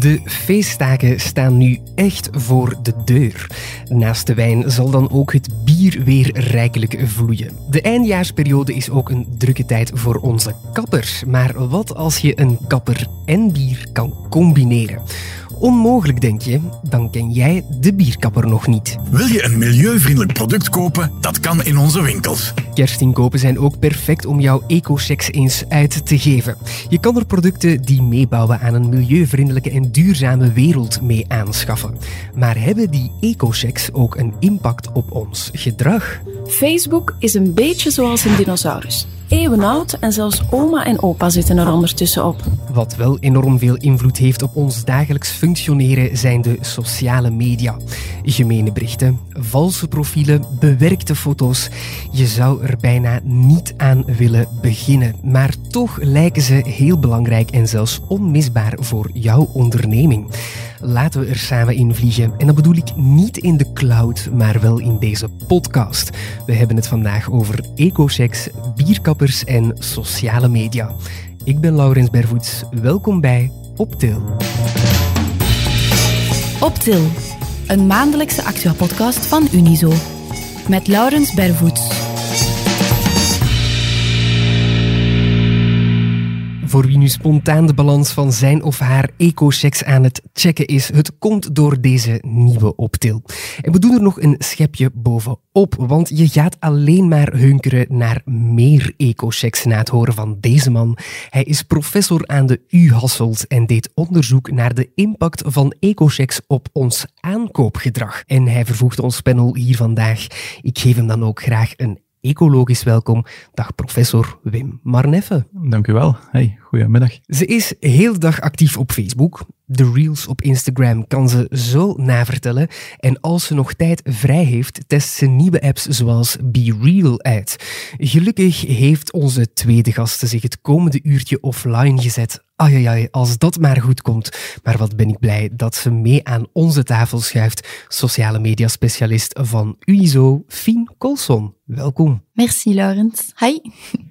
De feestdagen staan nu echt voor de deur. Naast de wijn zal dan ook het bier weer rijkelijk vloeien. De eindjaarsperiode is ook een drukke tijd voor onze kapper. Maar wat als je een kapper en bier kan combineren? Onmogelijk, denk je? Dan ken jij de bierkapper nog niet. Wil je een milieuvriendelijk product kopen? Dat kan in onze winkels. Kerstinkopen zijn ook perfect om jouw ecochecks eens uit te geven. Je kan er producten die meebouwen aan een milieuvriendelijke en duurzame wereld mee aanschaffen. Maar hebben die ecochecks ook een impact op ons gedrag? Facebook is een beetje zoals een dinosaurus. Eeuwenoud en zelfs oma en opa zitten er ondertussen op. Wat wel enorm veel invloed heeft op ons dagelijks functioneren zijn de sociale media. Gemene berichten, valse profielen, bewerkte foto's. Je zou er bijna niet aan willen beginnen. Maar toch lijken ze heel belangrijk en zelfs onmisbaar voor jouw onderneming. Laten we er samen in vliegen. En dat bedoel ik niet in de cloud, maar wel in deze podcast. We hebben het vandaag over ecochecks, bierkappers en sociale media. Ik ben Laurens Bervoets. Welkom bij Optil. Optil, een maandelijkse actua-podcast van Unizo. Met Laurens Bervoets. Voor wie nu spontaan de balans van zijn of haar eco-checks aan het checken is, het komt door deze nieuwe optil. En we doen er nog een schepje bovenop, want je gaat alleen maar hunkeren naar meer eco-checks na het horen van deze man. Hij is professor aan de U Hasselt en deed onderzoek naar de impact van eco-checks op ons aankoopgedrag. En hij vervoegde ons panel hier vandaag. Ik geef hem dan ook graag een ecologisch welkom. Dag professor Wim Marneffe. Dank u wel. Hey, goedemiddag. Ze is heel dag actief op Facebook. De reels op Instagram kan ze zo navertellen. En als ze nog tijd vrij heeft, test ze nieuwe apps zoals Be Real uit. Gelukkig heeft onze tweede gasten zich het komende uurtje offline gezet. Ai, als dat maar goed komt. Maar wat ben ik blij dat ze mee aan onze tafel schuift. Sociale media specialist van Unizo, Fien Colson. Welkom. Merci, Laurens. Hi.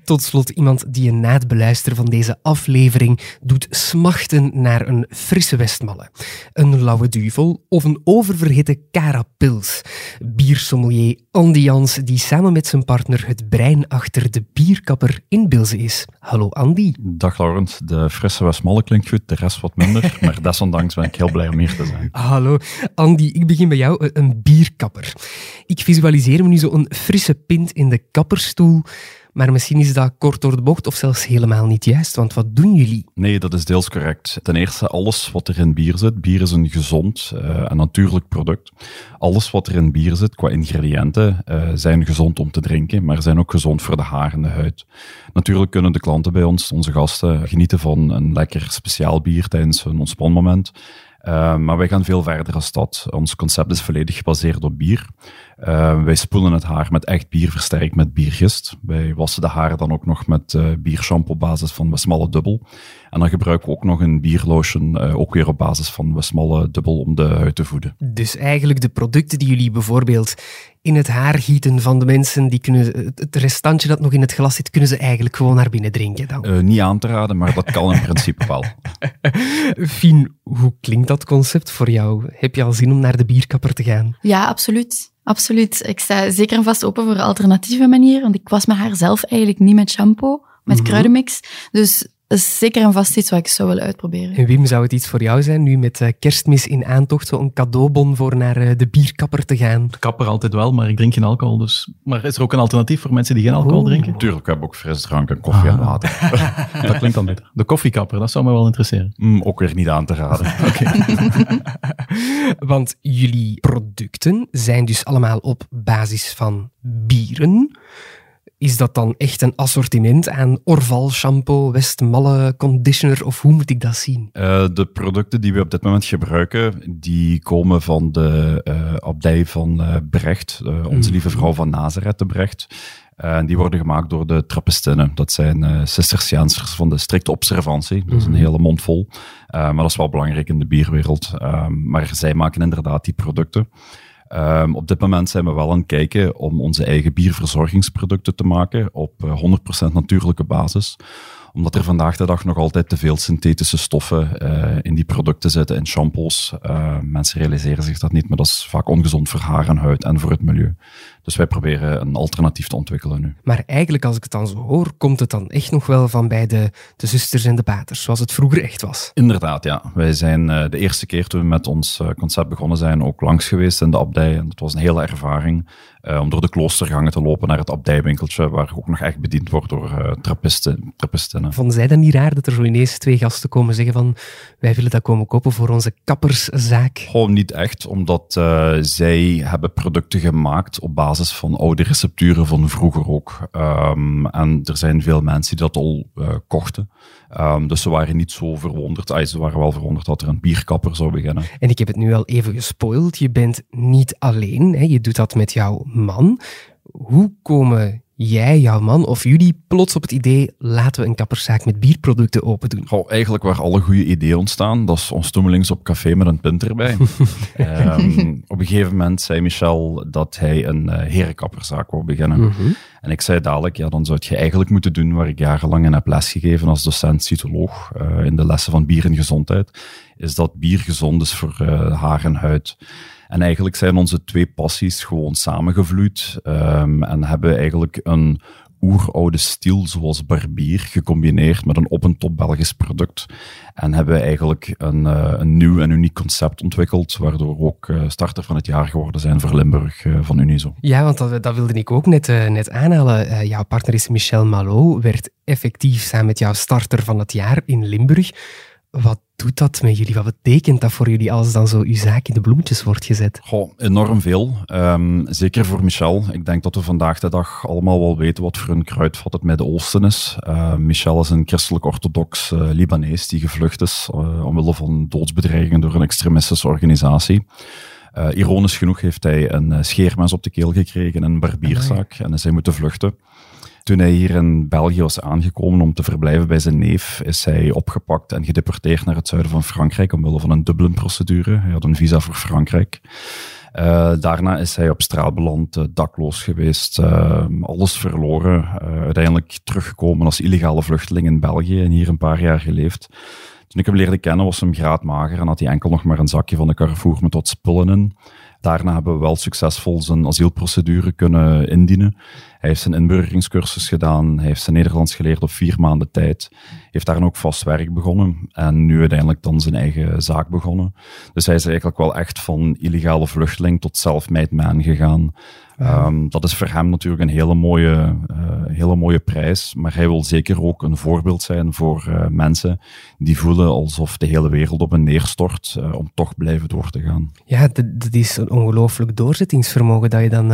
Tot slot iemand die je na het beluisteren van deze aflevering doet smachten naar een frisse Westmalle, een lauwe duvel of een oververhitte Carapils. Biersommelier Andy Jans, die samen met zijn partner het brein achter de bierkapper in Bilze is. Hallo Andy. Dag Laurens. De frisse Westmalle klinkt goed, de rest wat minder, maar desondanks ben ik heel blij om hier te zijn. Hallo Andy, ik begin bij jou, een bierkapper. Ik visualiseer me nu zo een frisse pint in de kapperstoel. Maar misschien is dat kort door de bocht of zelfs helemaal niet juist, want wat doen jullie? Nee, dat is deels correct. Ten eerste, alles wat er in bier zit. Bier is een gezond uh, en natuurlijk product. Alles wat er in bier zit qua ingrediënten uh, zijn gezond om te drinken, maar zijn ook gezond voor de haar en de huid. Natuurlijk kunnen de klanten bij ons, onze gasten, genieten van een lekker speciaal bier tijdens een ontspanmoment. Uh, maar wij gaan veel verder als dat. Ons concept is volledig gebaseerd op bier. Uh, wij spoelen het haar met echt bier versterkt met biergist. Wij wassen de haren dan ook nog met uh, biershampoo op basis van Westmalle Dubbel. En dan gebruiken we ook nog een bierlotion, uh, ook weer op basis van Westmalle Dubbel, om de huid te voeden. Dus eigenlijk de producten die jullie bijvoorbeeld in het haar gieten van de mensen, die kunnen, het restantje dat nog in het glas zit, kunnen ze eigenlijk gewoon naar binnen drinken dan? niet aan te raden, maar dat kan in principe wel. Fien, hoe klinkt dat concept voor jou? Heb je al zin om naar de bierkapper te gaan? Ja, absoluut. Absoluut. Ik sta zeker en vast open voor alternatieve manieren, want ik was mijn haar zelf eigenlijk niet met shampoo, met mm -hmm. kruidenmix. Dus dat is zeker en vast iets wat ik zou willen uitproberen. En Wim, zou het iets voor jou zijn, nu met uh, kerstmis in aantocht, zo een cadeaubon voor naar uh, de bierkapper te gaan? De kapper altijd wel, maar ik drink geen alcohol. Dus... Maar is er ook een alternatief voor mensen die geen alcohol oh. drinken? Tuurlijk, we hebben ook frisdrank en koffie ah. en water. dat klinkt dan beter. De koffiekapper, dat zou me wel interesseren. Mm, ook weer niet aan te raden. Want jullie producten zijn dus allemaal op basis van bieren. Is dat dan echt een assortiment aan Orval shampoo, Westmalle conditioner of hoe moet ik dat zien? Uh, de producten die we op dit moment gebruiken, die komen van de uh, abdij van uh, Brecht, onze lieve vrouw van Nazareth de Brecht. En die worden gemaakt door de Trappistinnen. Dat zijn uh, van de strikte observantie. Dat is een hele mond vol. maar dat is wel belangrijk in de bierwereld. maar zij maken inderdaad die producten. Um, op dit moment zijn we wel aan het kijken om onze eigen bierverzorgingsproducten te maken op uh, 100% natuurlijke basis. Omdat er vandaag de dag nog altijd te veel synthetische stoffen uh, in die producten zitten, in shampoos. Uh, mensen realiseren zich dat niet, maar dat is vaak ongezond voor haar en huid en voor het milieu. Dus wij proberen een alternatief te ontwikkelen nu. Maar eigenlijk, als ik het dan zo hoor, komt het dan echt nog wel van bij de, de zusters en de paters, zoals het vroeger echt was. Inderdaad, ja. Wij zijn uh, de eerste keer toen we met ons concept begonnen zijn ook langs geweest in de abdij. En dat was een hele ervaring. Uh, om door de kloostergangen te lopen naar het abdijwinkeltje, waar ook nog echt bediend wordt door uh, trappisten, trappistinnen. Vonden zij dan niet raar dat er zo ineens twee gasten komen zeggen van wij willen dat komen kopen voor onze kapperszaak? Gewoon niet echt, omdat uh, zij hebben producten gemaakt op basis van oude recepturen van vroeger ook. Um, en er zijn veel mensen die dat al kochten. Um, dus ze waren niet zo verwonderd. Ze waren wel verwonderd dat er een bierkapper zou beginnen. En ik heb het nu al even gespoild. Je bent niet alleen. Hè? Je doet dat met jouw man. Hoe komen jij, jouw man of jullie plots op het idee, laten we een kapperszaak met bierproducten open doen? Goh, eigenlijk waar alle goede ideeën ontstaan, dat is ons toemelings op café met een pint erbij. um, op een gegeven moment zei Michel dat hij een uh, herenkapperszaak wou beginnen. Mm -hmm. En ik zei dadelijk, ja, dan zou je eigenlijk moeten doen waar ik jarenlang in heb lesgegeven als docent cytoloog uh, in de lessen van bier en gezondheid, is dat bier gezond is voor uh, haar en huid. En eigenlijk zijn onze twee passies gewoon samengevloeid um, en hebben eigenlijk een oeroude stil zoals barbier gecombineerd met een op- en top Belgisch product. En hebben we eigenlijk een, uh, een nieuw en uniek concept ontwikkeld, waardoor we ook uh, starter van het jaar geworden zijn voor Limburg uh, van Unizo. Ja, want dat, dat wilde ik ook net, net aanhalen. jouw partner is Michel Malo, werd effectief samen met jouw starter van het jaar in Limburg. Wat doet dat met jullie? Wat betekent dat voor jullie als dan zo uw zaak in de bloemetjes wordt gezet? Goh, enorm veel. Um, zeker voor Michel. Ik denk dat we vandaag de dag allemaal wel weten wat voor een kruidvat het Midden-Oosten is. Uh, Michel is een christelijk-orthodox uh, Libanees die gevlucht is uh, omwille van doodsbedreigingen door een extremistische organisatie. Uh, ironisch genoeg heeft hij een scheermes op de keel gekregen en een barbierzaak en is hij moeten vluchten. Toen hij hier in België was aangekomen om te verblijven bij zijn neef, is hij opgepakt en gedeporteerd naar het zuiden van Frankrijk omwille van een Dublin-procedure. Hij had een visa voor Frankrijk. Uh, daarna is hij op straat beland, uh, dakloos geweest, uh, alles verloren. uiteindelijk teruggekomen als illegale vluchteling in België en hier een paar jaar geleefd. Toen ik hem leerde kennen was hem graadmager en had hij enkel nog maar een zakje van de Carrefour met wat spullen in. Daarna hebben we wel succesvol zijn asielprocedure kunnen indienen. Hij heeft zijn inburgeringscursus gedaan, hij heeft zijn Nederlands geleerd op vier maanden tijd, heeft daar ook vast werk begonnen en nu uiteindelijk dan zijn eigen zaak begonnen. Dus hij is eigenlijk wel echt van illegale vluchteling tot self-made man gegaan. Ja. Um, dat is voor hem natuurlijk een hele mooie, uh, hele mooie prijs, maar hij wil zeker ook een voorbeeld zijn voor uh, mensen die voelen alsof de hele wereld op hen neerstort uh, om toch blijven door te gaan. Ja, dat, dat is een ongelooflijk doorzettingsvermogen dat je dan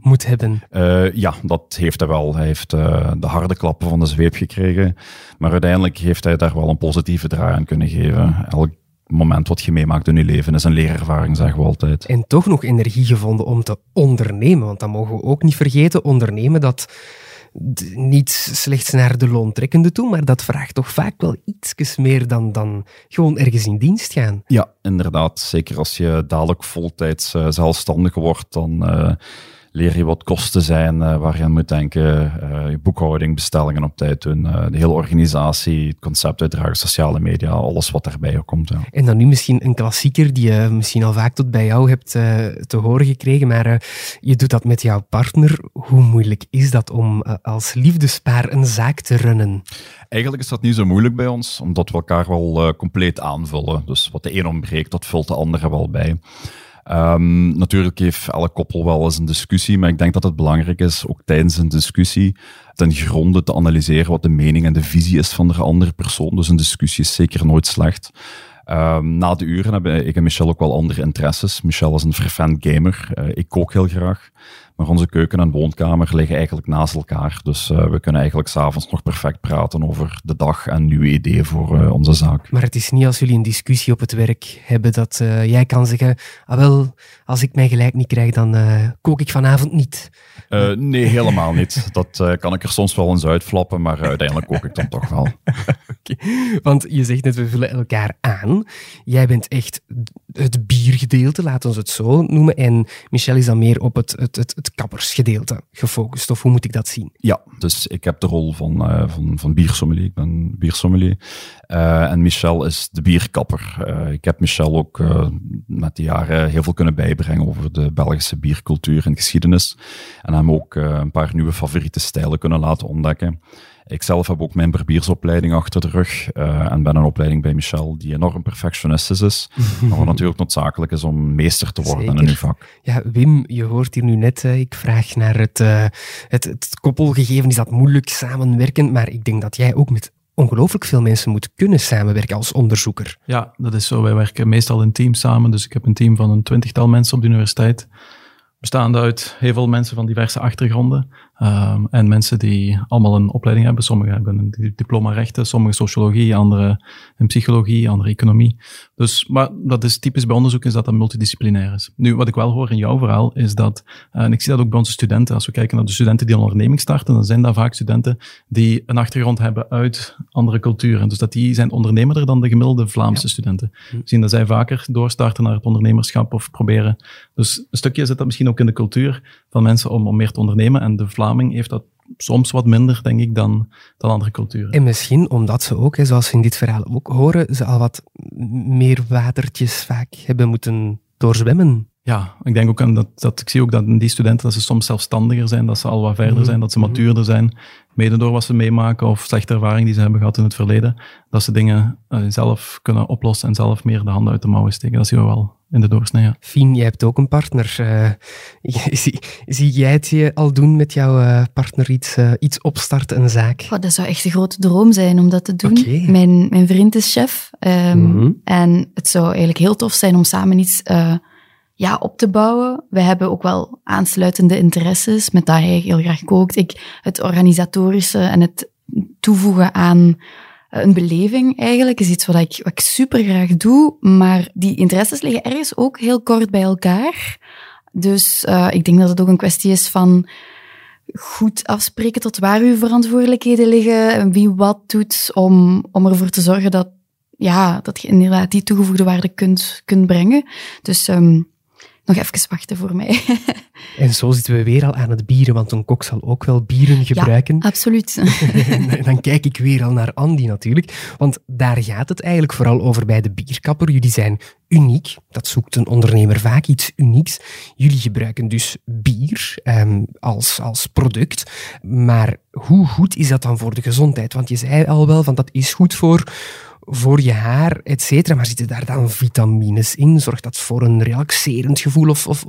moet hebben. Uh, ja, dat heeft hij wel. Hij heeft uh, de harde klappen van de zweep gekregen. Maar uiteindelijk heeft hij daar wel een positieve draai aan kunnen geven. Elk moment wat je meemaakt in je leven is een leerervaring, zeggen we altijd. En toch nog energie gevonden om te ondernemen. Want dat mogen we ook niet vergeten. Ondernemen, dat niet slechts naar de loontrekkende toe, maar dat vraagt toch vaak wel iets meer dan, dan gewoon ergens in dienst gaan. Ja, inderdaad. Zeker als je dadelijk voltijds uh, zelfstandig wordt, dan leer je wat kosten zijn uh, waar je aan moet denken. Uh, je boekhouding, bestellingen op tijd doen, uh, de hele organisatie, het concept uitdragen, sociale media, alles wat daarbij komt. Ja. En dan nu misschien een klassieker die je misschien al vaak tot bij jou hebt te horen gekregen, maar je doet dat met jouw partner. Hoe moeilijk is dat om als liefdespaar een zaak te runnen? Eigenlijk is dat niet zo moeilijk bij ons, omdat we elkaar wel compleet aanvullen. Dus wat de een ontbreekt, dat vult de andere wel bij. Um, natuurlijk heeft elke koppel wel eens een discussie, maar ik denk dat het belangrijk is, ook tijdens een discussie, ten gronde te analyseren wat de mening en de visie is van de andere persoon. Dus een discussie is zeker nooit slecht. Um, na de uren hebben ik en Michel ook wel andere interesses. Michel is een fervent gamer. Uh, ik kook heel graag. Maar onze keuken en woonkamer liggen eigenlijk naast elkaar. Dus uh, we kunnen eigenlijk s'avonds nog perfect praten over de dag en nieuwe ideeën voor uh, onze zaak. Maar het is niet als jullie een discussie op het werk hebben dat uh, jij kan zeggen, ah wel, als ik mijn gelijk niet krijg, dan kook ik vanavond niet. nee, helemaal niet. Dat kan ik er soms wel eens uitflappen, maar uiteindelijk kook ik dan toch wel. okay. Want je zegt net, we vullen elkaar aan. Jij bent echt het biergedeelte, laten we het zo noemen. En Michel is dan meer op het, het, het, het kappersgedeelte gefocust. Of hoe moet ik dat zien? Ja, dus ik heb de rol van, uh, van, van biersommelier. Ik ben biersommelier. Uh, en Michel is de bierkapper. Uh, ik heb Michel ook met de jaren heel veel kunnen bijbrengen over de Belgische biercultuur en geschiedenis. En hem ook een paar nieuwe favoriete stijlen kunnen laten ontdekken. Ik zelf heb ook mijn barbiersopleiding achter de rug uh, en ben een opleiding bij Michel die enorm perfectionistisch is, maar wat natuurlijk noodzakelijk is om meester te worden Zeker. in uw vak. Ja, Wim, je hoort hier nu net, uh, ik vraag naar het, uh, het, het koppelgegeven, is dat moeilijk samenwerken, maar ik denk dat jij ook met ongelooflijk veel mensen moet kunnen samenwerken als onderzoeker. Ja, dat is zo. Wij werken meestal in teams samen, dus ik heb een team van een twintigtal mensen op de universiteit bestaande uit heel veel mensen van diverse achtergronden. Um, en mensen die allemaal een opleiding hebben. Sommigen hebben een diploma rechten, sommigen sociologie, anderen in psychologie, anderen economie. Dus, maar dat is typisch bij onderzoek, is dat dat multidisciplinair is. Nu, wat ik wel hoor in jouw verhaal, is dat, en ik zie dat ook bij onze studenten, als we kijken naar de studenten die een onderneming starten, dan zijn dat vaak studenten die een achtergrond hebben uit andere culturen. Dus dat die zijn ondernemerder dan de gemiddelde Vlaamse ja. studenten. We zien dat zij vaker doorstarten naar het ondernemerschap of proberen. Dus een stukje zit dat misschien ook in de cultuur van mensen om, om meer te ondernemen. En de Vlaming heeft dat soms wat minder, denk ik, dan, dan andere culturen. En misschien omdat ze ook, zoals we in dit verhaal ook horen, ze al wat meer watertjes vaak hebben moeten doorzwemmen. Ja, ik denk ook aan dat, dat ik zie ook dat die studenten dat ze soms zelfstandiger zijn, dat ze al wat verder zijn, dat ze matuurder zijn, mede door wat ze meemaken of slechte ervaring die ze hebben gehad in het verleden, dat ze dingen uh, zelf kunnen oplossen en zelf meer de handen uit de mouwen steken. Dat zien we wel in de doorsnee. Ja. Fien, jij hebt ook een partner. Uh, zie, zie, jij het je al doen met jouw uh, partner iets, iets opstarten, een zaak? Oh, dat zou echt een grote droom zijn om dat te doen. Okay. Mijn, mijn vriend is chef um, mm -hmm. en het zou eigenlijk heel tof zijn om samen iets ja, op te bouwen. We hebben ook wel aansluitende interesses, met dat hij heel graag kookt. Ik, het organisatorische en het toevoegen aan een beleving eigenlijk is iets wat ik, wat ik super graag doe, maar die interesses liggen ergens ook heel kort bij elkaar. Dus uh, ik denk dat het ook een kwestie is van goed afspreken tot waar uw verantwoordelijkheden liggen en wie wat doet om, om ervoor te zorgen dat, ja, dat je inderdaad die toegevoegde waarde kunt, kunt brengen. Dus um, nog even wachten voor mij. en zo zitten we weer al aan het bieren, want een kok zal ook wel bieren gebruiken. Ja, absoluut. Dan kijk ik weer al naar Andy natuurlijk, want daar gaat het eigenlijk vooral over bij de bierkapper. Jullie zijn uniek, dat zoekt een ondernemer vaak iets unieks. Jullie gebruiken dus bier um, als, als product, maar hoe goed is dat dan voor de gezondheid? Want je zei al wel, van dat is goed voor voor je haar, et cetera. Maar zitten daar dan vitamines in? Zorgt dat voor een relaxerend gevoel? Of, of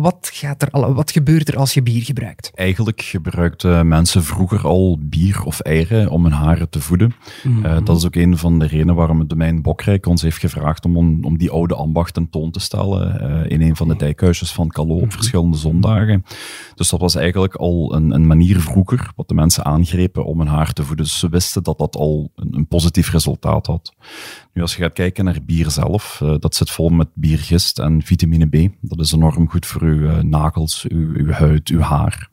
wat, gaat er al, wat gebeurt er als je bier gebruikt? Eigenlijk gebruikten mensen vroeger al bier of eieren om hun haren te voeden. Mm -hmm. uh, dat is ook een van de redenen waarom het domein Bokrijk ons heeft gevraagd om, om die oude ambacht ten toon te stellen uh, in een van de dijkhuisjes van Calo op mm -hmm. verschillende zondagen. Dus dat was eigenlijk al een, een, manier vroeger wat de mensen aangrepen om hun haar te voeden. Dus ze wisten dat dat al een, een positief resultaat had valt. Nu, als je gaat kijken naar bier zelf, uh, dat zit vol met biergist en vitamine B. Dat is enorm goed voor uw uh, nagels, uw, uw, huid, uw haar.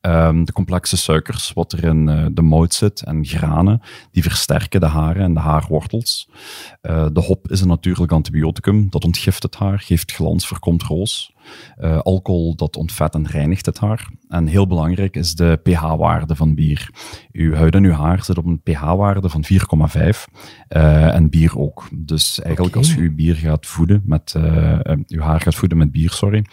Um, de complexe suikers, wat er in uh, de mout zit, en granen, die versterken de haren en de haarwortels. de hop is een natuurlijk antibioticum, dat ontgift het haar, geeft glans, voorkomt roos. Alcohol dat ontvet en reinigt het haar. En heel belangrijk is de pH-waarde van bier. Uw huid en uw haar zit op een pH-waarde van 4,5 uh, en bier ook. Dus eigenlijk okay. als je uw bier gaat voeden met, uh, uw haar gaat voeden met bier, sorry,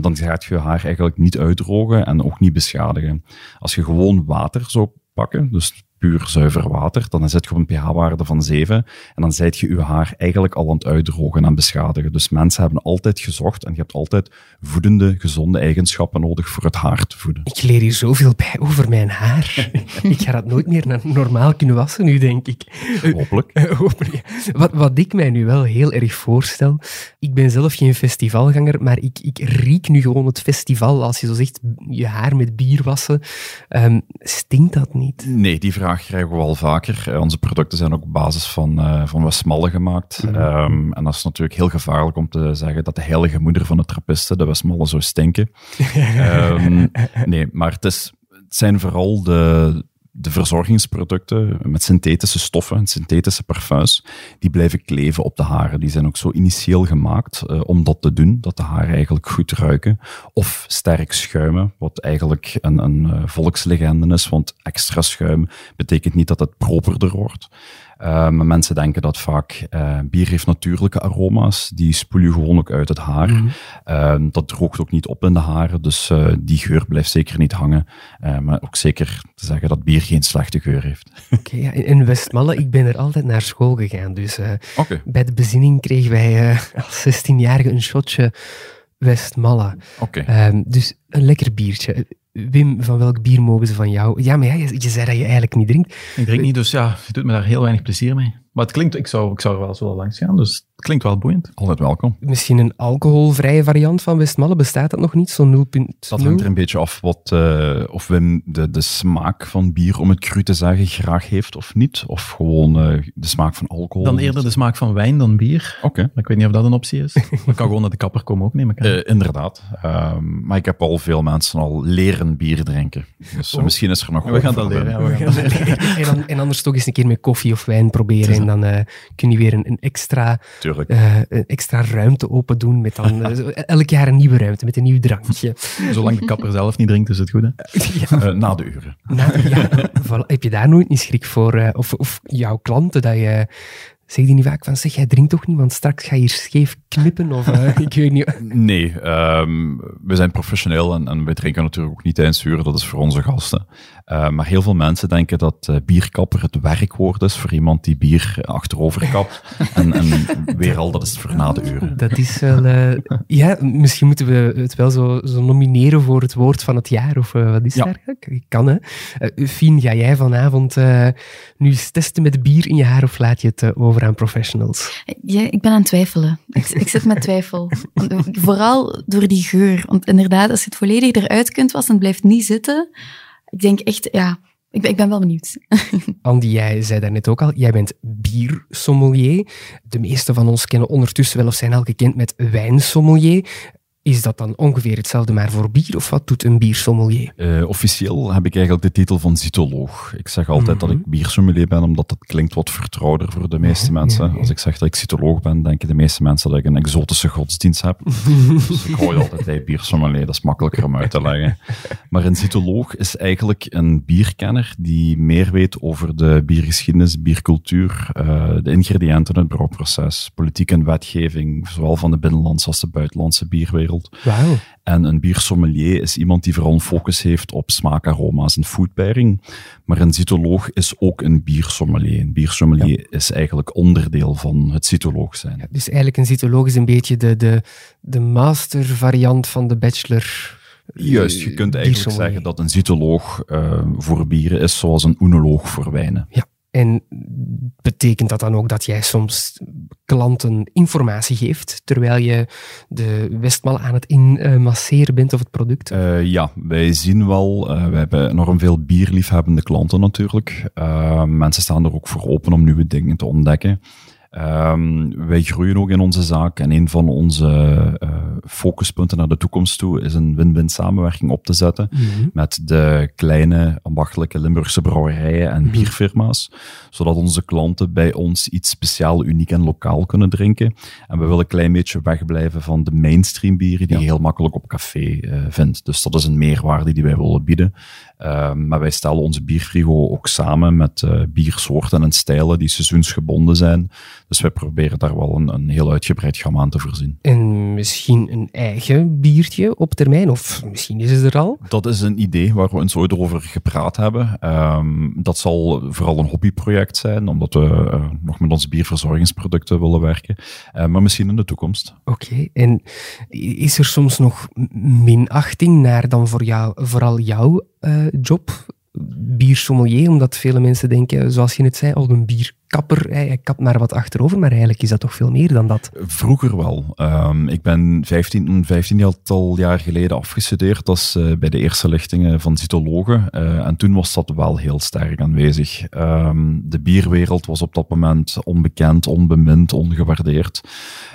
dan gaat je je haar eigenlijk niet uitdrogen en ook niet beschadigen. Als je gewoon water zou pakken, dus puur zuiver water, dan zit je op een pH-waarde van 7 en dan zijt je je haar eigenlijk al aan het uitdrogen en beschadigen. Dus mensen hebben altijd gezocht en je hebt altijd voedende, gezonde eigenschappen nodig voor het haar te voeden. Ik leer hier zoveel bij over mijn haar. ik ga dat nooit meer normaal kunnen wassen nu, denk ik. Hopelijk. Hopelijk. Wat, wat ik mij nu wel heel erg voorstel, ik ben zelf geen festivalganger, maar ik, ik riek nu gewoon het festival. Als je zo zegt, je haar met bier wassen, um, stinkt dat niet? Nee, die vraag krijgen we wel vaker. Uh, onze producten zijn ook op basis van, uh, van Westmalle gemaakt. Mm. Um, en dat is natuurlijk heel gevaarlijk om te zeggen dat de heilige moeder van de trappisten, de Westmalle, zou stinken. um, nee, maar het, is, het zijn vooral de de verzorgingsproducten met synthetische stoffen, synthetische parfums, die blijven kleven op de haren. Die zijn ook zo initieel gemaakt uh, om dat te doen, dat de haren eigenlijk goed ruiken. Of sterk schuimen, wat eigenlijk een, een uh, volkslegende is, want extra schuim betekent niet dat het properder wordt. Uh, maar mensen denken dat vaak uh, bier heeft natuurlijke aroma's. Die spoel je gewoon ook uit het haar. Mm -hmm. dat droogt ook niet op in de haren. Dus die geur blijft zeker niet hangen. maar ook zeker te zeggen dat bier geen slechte geur heeft. Oké, okay, ja, in Westmalle, ik ben er altijd naar school gegaan. Dus okay. bij de bezinning kregen wij als 16-jarige een shotje Westmalle. Okay. Um, dus een lekker biertje. Wim, van welk bier mogen ze van jou? Ja, maar je, zei dat je eigenlijk niet drinkt. Ik drink niet, dus ja, je doet me daar heel weinig plezier mee. Maar het klinkt, ik zou, ik zou er wel eens wel langs gaan, dus het klinkt wel boeiend. Altijd welkom. Misschien een alcoholvrije variant van Westmalle, bestaat dat nog niet? Zo'n 0.0? Dat hangt er een beetje af wat, uh, of Wim de, de smaak van bier, om het cru te zeggen, graag heeft of niet. Of gewoon uh, de smaak van alcohol. Dan eerder de smaak van wijn dan bier. Oké. Okay. Ik weet niet of dat een optie is. Ik kan gewoon naar de kapper komen ook, neem ik aan. Uh, inderdaad. Um, maar ik heb al veel mensen al leren bier drinken. Dus oh. misschien is er nog... We gaan dat leren. Ja, we gaan dat leren. en, dan, en, anders toch eens een keer met koffie of wijn proberen. En dan kun je weer een, een extra, uh, een extra ruimte open doen. Met dan uh, elk jaar een nieuwe ruimte met een nieuw drankje. Zolang de kapper zelf niet drinkt, is het goed. Hè? ja. uh, na de uren. Na, ja, voilà. Heb je daar nooit niet schrik voor? of, of jouw klanten dat je Zeg die niet vaak van, zeg, jij drinkt toch niet, want straks ga je hier scheef knippen? Of, uh, ik weet niet. Nee, um, we zijn professioneel en, en wij drinken natuurlijk ook niet tijdens uren, dat is voor onze gasten. Uh, maar heel veel mensen denken dat uh, bierkapper het werkwoord is voor iemand die bier achterover kapt. en, en weer al, dat is voor na de uren. Dat is wel... ja, misschien moeten we het wel zo, zo, nomineren voor het woord van het jaar, of wat is ja. daar? Kan, hè? Fien, ga jij vanavond nu eens testen met bier in je haar, of laat je het over aan professionals? Ja, ik ben aan het twijfelen. Ik, ik zit met twijfel. Vooral door die geur. Want inderdaad, als je het volledig eruit kunt wassen en het blijft niet zitten, ik denk echt, ja, ik ben, ik ben wel benieuwd. Andy, jij zei daarnet ook al, jij bent biersommelier. De meeste van ons kennen ondertussen wel of zijn al gekend met wijnsommelier. Is dat dan ongeveer hetzelfde maar voor bier, of wat doet een biersommelier? Uh, officieel heb ik eigenlijk de titel van cytoloog. Ik zeg altijd mm -hmm. dat ik mhm. biersommelier ben, omdat dat klinkt wat vertrouwder voor de meeste ja, mensen. Ja, ja. Als ik zeg dat ik cytoloog ben, denken de meeste mensen dat ik een exotische godsdienst heb. dus ik gooi altijd bij biersommelier, dat is makkelijker om uit te leggen. Maar een cytoloog is eigenlijk een bierkenner die meer weet over de biergeschiedenis, biercultuur, uh, de ingrediënten, het brouwproces, politiek en wetgeving, zowel van de binnenlandse als de buitenlandse bierwereld. Wow. En een biersommelier is iemand die vooral een focus heeft op smaak, aroma's en foodpairing. Maar een cytoloog is ook een biersommelier. Een biersommelier ja. is eigenlijk onderdeel van het cytoloog zijn. Ja, dus eigenlijk een cytoloog is een beetje de, de, de master variant van de bachelor. Juist, je kunt eigenlijk zeggen dat een cytoloog uh, voor bieren is zoals een oenoloog voor wijnen. Ja. En betekent dat dan ook dat jij soms klanten informatie geeft terwijl je de Westmal aan het inmasseren bent of het product? Uh, ja, wij zien wel, uh, wij hebben enorm veel bierliefhebbende klanten natuurlijk. Uh, mensen staan er ook voor open om nieuwe dingen te ontdekken. Um, wij groeien ook in onze zaak en een van onze uh, focuspunten naar de toekomst toe is een win-win samenwerking op te zetten mm -hmm. met de kleine ambachtelijke Limburgse brouwerijen en mm -hmm. bierfirma's, zodat onze klanten bij ons iets speciaal, uniek en lokaal kunnen drinken. En we willen een klein beetje wegblijven van de mainstream bieren die ja. je heel makkelijk op café uh, vindt. Dus dat is een meerwaarde die wij willen bieden. Uh, maar wij stellen onze bierfrigo ook samen met uh, biersoorten en stijlen die seizoensgebonden zijn. Dus wij proberen daar wel een, een heel uitgebreid gamma aan te voorzien. En misschien een eigen biertje op termijn, of misschien is het er al? Dat is een idee waar we eens ooit over gepraat hebben. Um, dat zal vooral een hobbyproject zijn, omdat we uh, nog met onze bierverzorgingsproducten willen werken. Uh, maar misschien in de toekomst. Oké, okay. en is er soms nog minachting naar dan voor jou, vooral jouw uh, job? biersommelier, omdat vele mensen denken, zoals je net zei, al een bier kapper, hij kapt maar wat achterover, maar eigenlijk is dat toch veel meer dan dat? Vroeger wel. Ehm, ik ben 15, 15 jaar geleden afgestudeerd als, uh, bij de eerste lichtingen van cytologen. Uh, en toen was dat wel heel sterk aanwezig. Um, de bierwereld was op dat moment onbekend, onbemind, ongewaardeerd.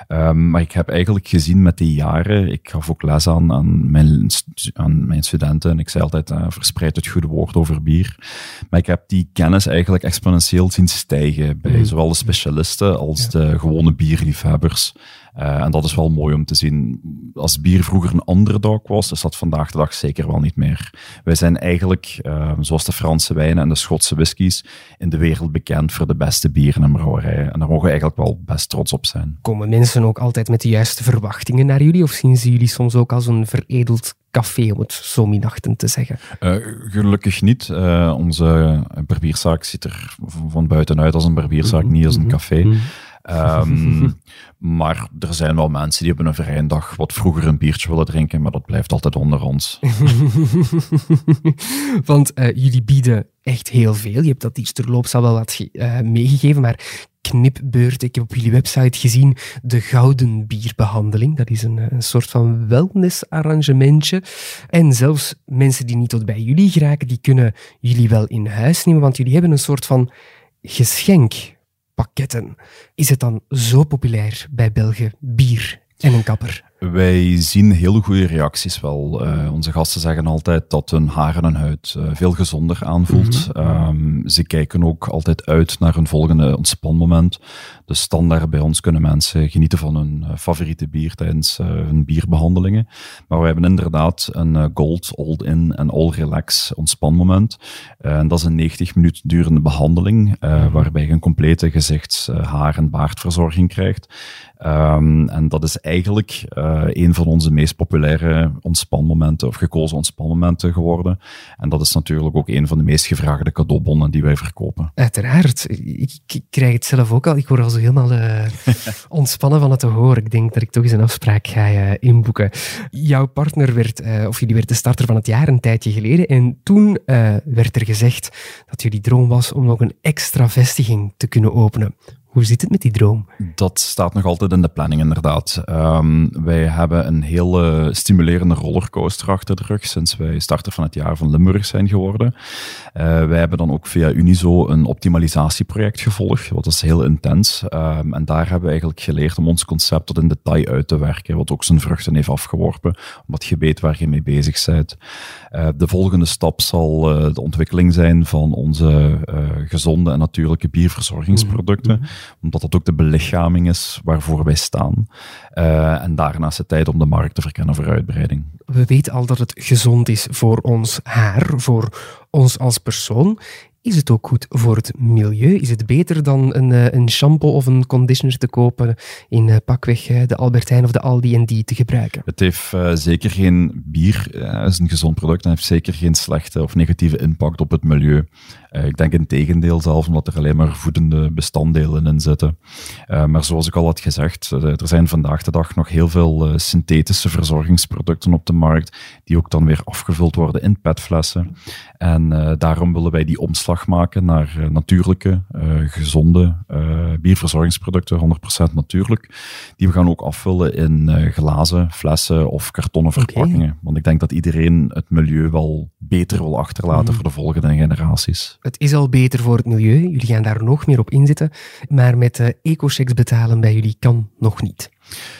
Um, maar ik heb eigenlijk gezien met die jaren, ik gaf ook les aan, aan, mijn, aan mijn studenten en ik zei altijd, uh, verspreid het goede woord over bier. Maar ik heb die kennis eigenlijk exponentieel zien stijgen bij mm. zowel de specialisten als de gewone bierliefhebbers. Uh, en dat is wel mooi om te zien. Als bier vroeger een underdog was, is dat vandaag de dag zeker wel niet meer. Wij zijn eigenlijk, uh, zoals de Franse wijnen en de Schotse whiskies, in de wereld bekend voor de beste bieren en brouwerijen. En daar mogen we eigenlijk wel best trots op zijn. Komen mensen ook altijd met de juiste verwachtingen naar jullie? Of zien ze jullie soms ook als een veredeld café, om het zo minachtend te zeggen? Uh, gelukkig niet. Uh, onze barbierzaak ziet er van buitenuit als een barbierzaak, mm niet als een mhm. café. Mm Um, maar er zijn wel mensen die op een vrije dag wat vroeger een biertje willen drinken, maar dat blijft altijd onder ons. Want uh, jullie bieden echt heel veel. Je hebt dat iets terloops al wel wat uh, meegegeven, maar knipbeurt. Ik heb op jullie website gezien de gouden bierbehandeling. Dat is een, eh, een soort van wellnessarrangementje. En zelfs mensen die niet tot bij jullie geraken, die kunnen jullie wel in huis nemen, want jullie hebben een soort van geschenk pakketten. Is het dan zo populair bij Belgen, bier en een kapper? Wij zien heel goede reacties wel. Uh, onze gasten zeggen altijd dat hun haren en huid uh, veel gezonder aanvoelt. Mm -hmm. um, ze kijken ook altijd uit naar hun volgende ontspanmoment. Dus standaard bij ons kunnen mensen genieten van hun uh, favoriete bier tijdens hun bierbehandelingen. Maar we hebben inderdaad een Gold, Old In en All Relax ontspanmoment. en dat is een 90 minuten durende behandeling, mhm. waarbij je een complete gezichts-, haar- en baardverzorging krijgt. Um, en dat is eigenlijk uh, een van onze meest populaire ontspanmomenten of gekozen ontspanmomenten geworden. En dat is natuurlijk ook een van de meest gevraagde cadeaubonnen die wij verkopen. Uiteraard. Ik, ik krijg het zelf ook al. Ik word al zo helemaal uh, ontspannen van het te horen. Ik denk dat ik toch eens een afspraak ga uh, inboeken. Jouw partner werd, of jullie werd de starter van het jaar een tijdje geleden. En toen werd er gezegd dat jullie droom was om nog een extra vestiging te kunnen openen. Hoe zit het met die droom? Dat staat nog altijd in de planning, inderdaad. Um, wij hebben een hele stimulerende rollercoaster achter de rug sinds wij starter van het jaar van Limburg zijn geworden. Uh, wij hebben dan ook via Unizo een optimalisatieproject gevolgd, wat is heel intens. Um, en daar hebben we eigenlijk geleerd om ons concept tot in detail uit te werken, wat ook zijn vruchten heeft afgeworpen, omdat je weet waar je mee bezig bent. Uh, de volgende stap zal uh, de ontwikkeling zijn van onze gezonde en natuurlijke bierverzorgingsproducten. Mm -hmm omdat dat ook de belichaming is waarvoor wij staan. Uh, en daarnaast de tijd om de markt te verkennen voor uitbreiding. We weten al dat het gezond is voor ons haar, voor ons als persoon. Is het ook goed voor het milieu? Is het beter dan een, eh, een shampoo of een conditioner te kopen in eh, pakweg de Albertijn of de Aldi en die te gebruiken? Het heeft uh, zeker geen bier, het is een gezond product en heeft zeker geen slechte of negatieve impact op het milieu. Uh, ik denk in tegendeel zelfs, omdat er alleen maar voedende bestanddelen in zitten. Uh, maar zoals ik al had gezegd, uh, er zijn vandaag de dag nog heel veel synthetische verzorgingsproducten op de markt, die ook dan weer afgevuld worden in petflessen. En daarom willen wij die omslag maken naar natuurlijke, gezonde bierverzorgingsproducten, 100% natuurlijk. Die we gaan ook afvullen in glazen, flessen of kartonnen verpakkingen. Okay. Want ik denk dat iedereen het milieu wel beter wil achterlaten mm. voor de volgende generaties. Het is al beter voor het milieu, jullie gaan daar nog meer op inzetten, maar met uh, ecochecks betalen bij jullie kan nog niet.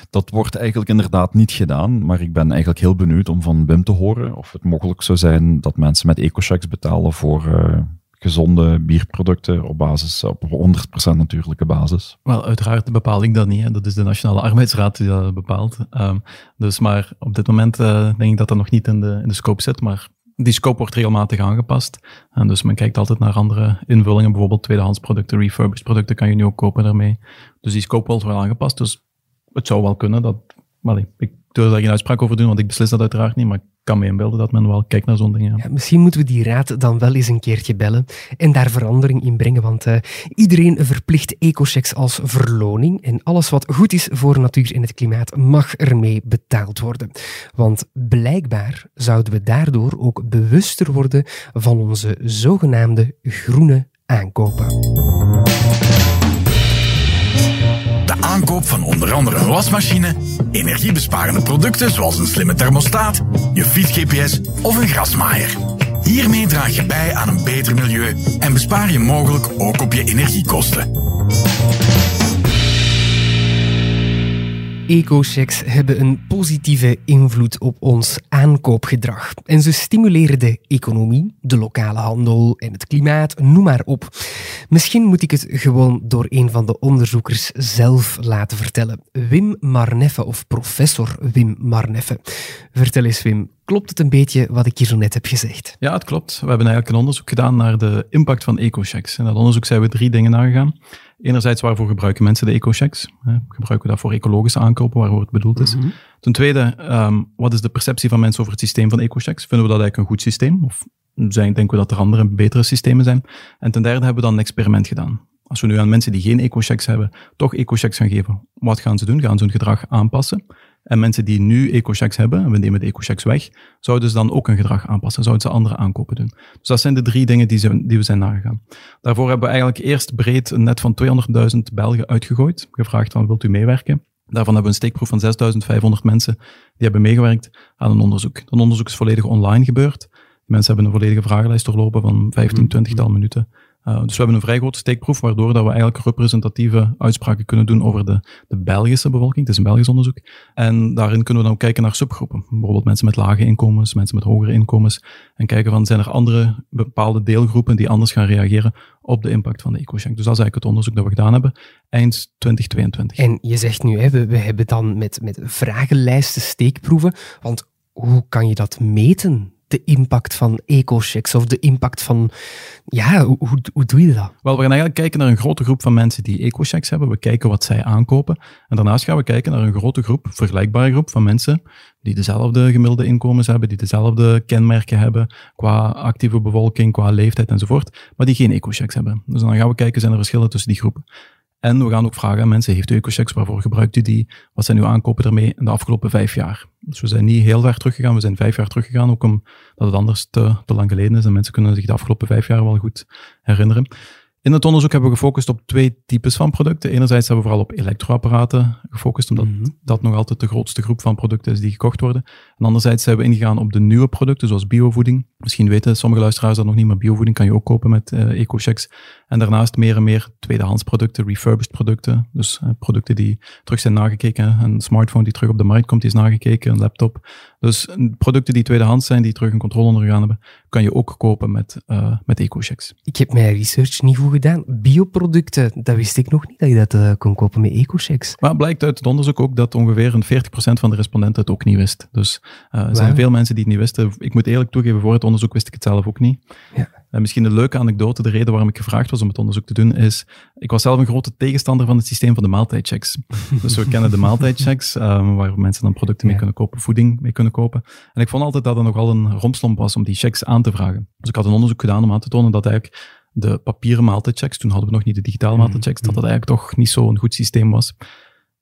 Dat wordt eigenlijk inderdaad niet gedaan, maar ik ben eigenlijk heel benieuwd om van Wim te horen of het mogelijk zou zijn dat mensen met ecochecks betalen voor uh, gezonde bierproducten op basis, op 100% natuurlijke basis. Wel, uiteraard bepaal ik dat niet. Hè. Dat is de Nationale Arbeidsraad die dat bepaalt. Um, dus maar op dit moment uh, denk ik dat dat nog niet in de, in de scope zit, maar die scope wordt regelmatig aangepast. En dus men kijkt altijd naar andere invullingen, bijvoorbeeld tweedehands producten, refurbished producten kan je nu ook kopen daarmee. Dus die scope wordt wel aangepast. Dus het zou wel kunnen dat, well, ik durf daar geen uitspraak over doen, want ik beslis dat uiteraard niet, maar ik kan me inbeelden dat men wel kijkt naar zo'n dingen. Ja. Misschien moeten we die raad dan wel eens een keertje bellen en daar verandering in brengen, want uh, iedereen verplicht ecochecks als verloning en alles wat goed is voor natuur en het klimaat mag ermee betaald worden. Want blijkbaar zouden we daardoor ook bewuster worden van onze zogenaamde groene aankopen. Onder andere een wasmachine, energiebesparende producten zoals een slimme thermostaat, je fiets-GPS of een grasmaaier. Hiermee draag je bij aan een beter milieu en bespaar je mogelijk ook op je energiekosten. Ecochecks hebben een positieve invloed op ons aankoopgedrag. En ze stimuleren de economie, de lokale handel en het klimaat, noem maar op. Misschien moet ik het gewoon door een van de onderzoekers zelf laten vertellen. Wim Marneffe, of professor Wim Marneffe. Vertel eens, Wim, klopt het een beetje wat ik hier zo net heb gezegd? Ja, het klopt. We hebben eigenlijk een onderzoek gedaan naar de impact van ecochecks. In dat onderzoek zijn we drie dingen nagegaan. Enerzijds, waarvoor gebruiken mensen de ecochecks? Gebruiken we dat voor ecologische aankopen, waarvoor het bedoeld is? Mhm. Ten tweede, um, wat is de perceptie van mensen over het systeem van ecochecks? Vinden we dat eigenlijk een goed systeem? Of zijn, denken we dat er andere, betere systemen zijn? En ten derde hebben we dan een experiment gedaan. Als we nu aan mensen die geen ecochecks hebben, toch ecochecks gaan geven, wat gaan ze doen? Gaan ze hun gedrag aanpassen? En mensen die nu ecochecks hebben, en we nemen de ecochecks weg, zouden ze dan ook hun gedrag aanpassen, zouden ze andere aankopen doen. Dus dat zijn de drie dingen die, ze, die we zijn nagegaan. Daarvoor hebben we eigenlijk eerst breed een net van 200.000 Belgen uitgegooid, gevraagd van wilt u meewerken? Daarvan hebben we een steekproef van 6.500 mensen die hebben meegewerkt aan een onderzoek. Dat onderzoek is volledig online gebeurd. mensen hebben een volledige vragenlijst doorlopen van 15, 20 tal minuten. Uh, dus we hebben een vrij grote steekproef, waardoor dat we eigenlijk representatieve uitspraken kunnen doen over de, de Belgische bevolking. Het is een Belgisch onderzoek. En daarin kunnen we dan kijken naar subgroepen. Bijvoorbeeld mensen met lage inkomens, mensen met hogere inkomens. En kijken van, zijn er andere bepaalde deelgroepen die anders gaan reageren op de impact van de EcoShank. Dus dat is eigenlijk het onderzoek dat we gedaan hebben eind 2022. En je zegt nu, hè, we, we hebben dan met, met vragenlijsten steekproeven. Want hoe kan je dat meten? De impact van ecochecks of de impact van, ja, hoe, hoe, doe je dat? Wel, we gaan eigenlijk kijken naar een grote groep van mensen die ecochecks hebben. We kijken wat zij aankopen. En daarnaast gaan we kijken naar een grote groep, vergelijkbare groep van mensen die dezelfde gemiddelde inkomens hebben, die dezelfde kenmerken hebben qua actieve bevolking, qua leeftijd enzovoort, maar die geen ecochecks hebben. Dus dan gaan we kijken, zijn er verschillen tussen die groepen. En we gaan ook vragen aan mensen, heeft u EcoChecks, waarvoor gebruikt u die? Wat zijn uw aankopen ermee in de afgelopen vijf jaar? Dus we zijn niet heel ver teruggegaan, we zijn vijf jaar teruggegaan, ook omdat het anders te, te lang geleden is en mensen kunnen zich de afgelopen vijf jaar wel goed herinneren. In het onderzoek hebben we gefocust op twee types van producten. Enerzijds hebben we vooral op elektroapparaten gefocust, omdat mhm. dat nog altijd de grootste groep van producten is die gekocht worden. En anderzijds zijn we ingegaan op de nieuwe producten, zoals biovoeding. Misschien weten sommige luisteraars dat nog niet, maar biovoeding kan je ook kopen met uh, EcoChecks. En daarnaast meer en meer tweedehands producten, refurbished producten. Dus uh, producten die terug zijn nagekeken. Een smartphone die terug op de markt komt, die is nagekeken. Een laptop. Dus producten die tweedehands zijn, die terug een controle ondergaan hebben, kan je ook kopen met, uh, met EcoChecks. Ik heb mijn research niet goed gedaan. Bioproducten, dat wist ik nog niet, dat je dat uh, kon kopen met EcoChecks. Maar blijkt uit het onderzoek ook dat ongeveer een 40% van de respondenten het ook niet wist. Dus er zijn veel mensen die het niet wisten. Ik moet eerlijk toegeven, voor het onderzoek wist ik het zelf ook niet. Ja. En misschien een leuke anekdote, de reden waarom ik gevraagd was om het onderzoek te doen, is, ik was zelf een grote tegenstander van het systeem van de maaltijdchecks. dus we kennen de maaltijdchecks, um, waar mensen dan producten mee kunnen kopen, voeding mee kunnen kopen. En ik vond altijd dat er nogal een rompslomp was om die checks aan te vragen. Dus ik had een onderzoek gedaan om aan te tonen dat eigenlijk de papieren maaltijdchecks, toen hadden we nog niet de digitale mm-hmm. maaltijdchecks, dat dat eigenlijk toch niet zo'n goed systeem was.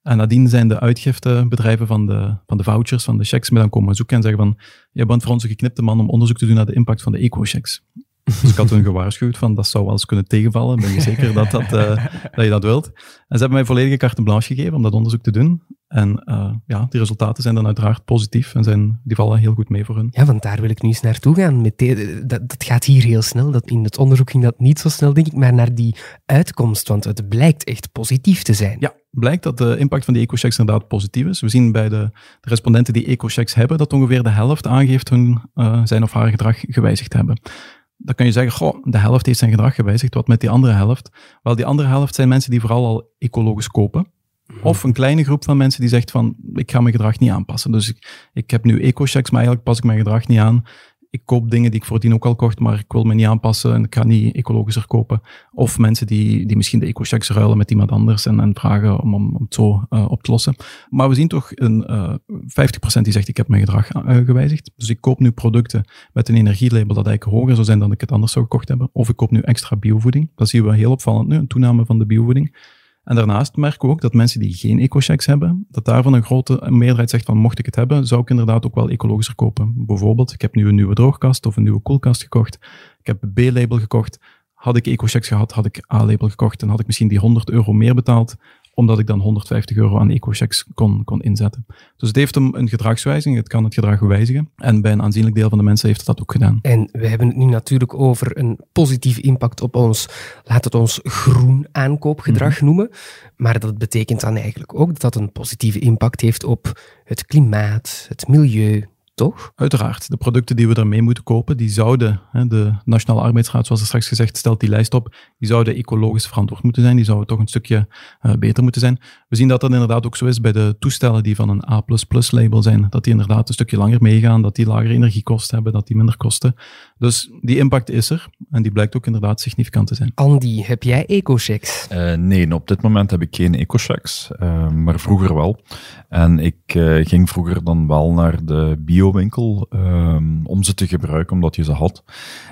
En nadien zijn de uitgiftebedrijven van de, van de vouchers, van de checks, me dan komen zoeken en zeggen van, je bent voor ons een geknipte man om onderzoek te doen naar de impact van de eco-checks. Dus ik had hun gewaarschuwd van dat zou wel eens kunnen tegenvallen. Ben je zeker dat, dat, uh, dat je dat wilt? En ze hebben mij volledige carte blanche gegeven om dat onderzoek te doen. En uh, ja, die resultaten zijn dan uiteraard positief en zijn, die vallen heel goed mee voor hun. Ja, want daar wil ik nu eens naartoe gaan. Met dat, dat gaat hier heel snel. Dat, in het onderzoek ging dat niet zo snel, denk ik, maar naar die uitkomst. Want het blijkt echt positief te zijn. Ja, blijkt dat de impact van die ecochecks inderdaad positief is. We zien bij de, de respondenten die ecochecks hebben, dat ongeveer de helft aangeeft hun uh, zijn of haar gedrag gewijzigd hebben dan kan je zeggen, goh, de helft heeft zijn gedrag gewijzigd. Wat met die andere helft? Wel, die andere helft zijn mensen die vooral al ecologisch kopen. Mhm. Of een kleine groep van mensen die zegt van, ik ga mijn gedrag niet aanpassen. Dus ik, ik heb nu eco-checks, maar eigenlijk pas ik mijn gedrag niet aan ik koop dingen die ik voordien ook al kocht, maar ik wil me niet aanpassen en ik ga niet ecologischer kopen. Of mensen die, die misschien de eco-checks ruilen met iemand anders en, en vragen om, om, het zo uh, op te lossen. Maar we zien toch een uh, eh, 50% die zegt ik heb mijn gedrag uh, gewijzigd. Dus ik koop nu producten met een energielabel dat eigenlijk hoger zou zijn dan ik het anders zou gekocht hebben. Of ik koop nu extra biovoeding. Dat zien we heel opvallend nu, een toename van de biovoeding. En daarnaast merken we ook dat mensen die geen eco-checks hebben, dat daarvan een grote meerderheid zegt van mocht ik het hebben, zou ik inderdaad ook wel ecologischer kopen. Bijvoorbeeld, ik heb nu een nieuwe droogkast of een nieuwe koelkast gekocht. Ik heb een B-label gekocht. Had ik eco-checks gehad, had ik A-label gekocht en had ik misschien die 100 euro meer betaald omdat ik dan 150 euro aan eco-checks kon, kon inzetten. Dus het heeft een, een gedragswijziging, het kan het gedrag wijzigen. En bij een aanzienlijk deel van de mensen heeft het dat ook gedaan. En we hebben het nu natuurlijk over een positieve impact op ons, laat het ons groen aankoopgedrag mhm. noemen. Maar dat betekent dan eigenlijk ook dat dat een positieve impact heeft op het klimaat, het milieu, toch? Uiteraard. De producten die we daarmee moeten kopen, die zouden, hè, de Nationale Arbeidsraad, zoals er straks gezegd, stelt die lijst op, die zouden ecologisch verantwoord moeten zijn, die zouden toch een stukje uh, beter moeten zijn. We zien dat dat inderdaad ook zo is bij de toestellen die van een A++-label zijn, dat die inderdaad een stukje langer meegaan, dat die lagere energiekosten hebben, dat die minder kosten. Dus die impact is er en die blijkt ook inderdaad significant te zijn. Andy, heb jij ecochecks? Uh, nee, op dit moment heb ik geen ecochecks, uh, maar vroeger wel. En ik ging vroeger dan wel naar de bio winkel um, om ze te gebruiken, omdat je ze had.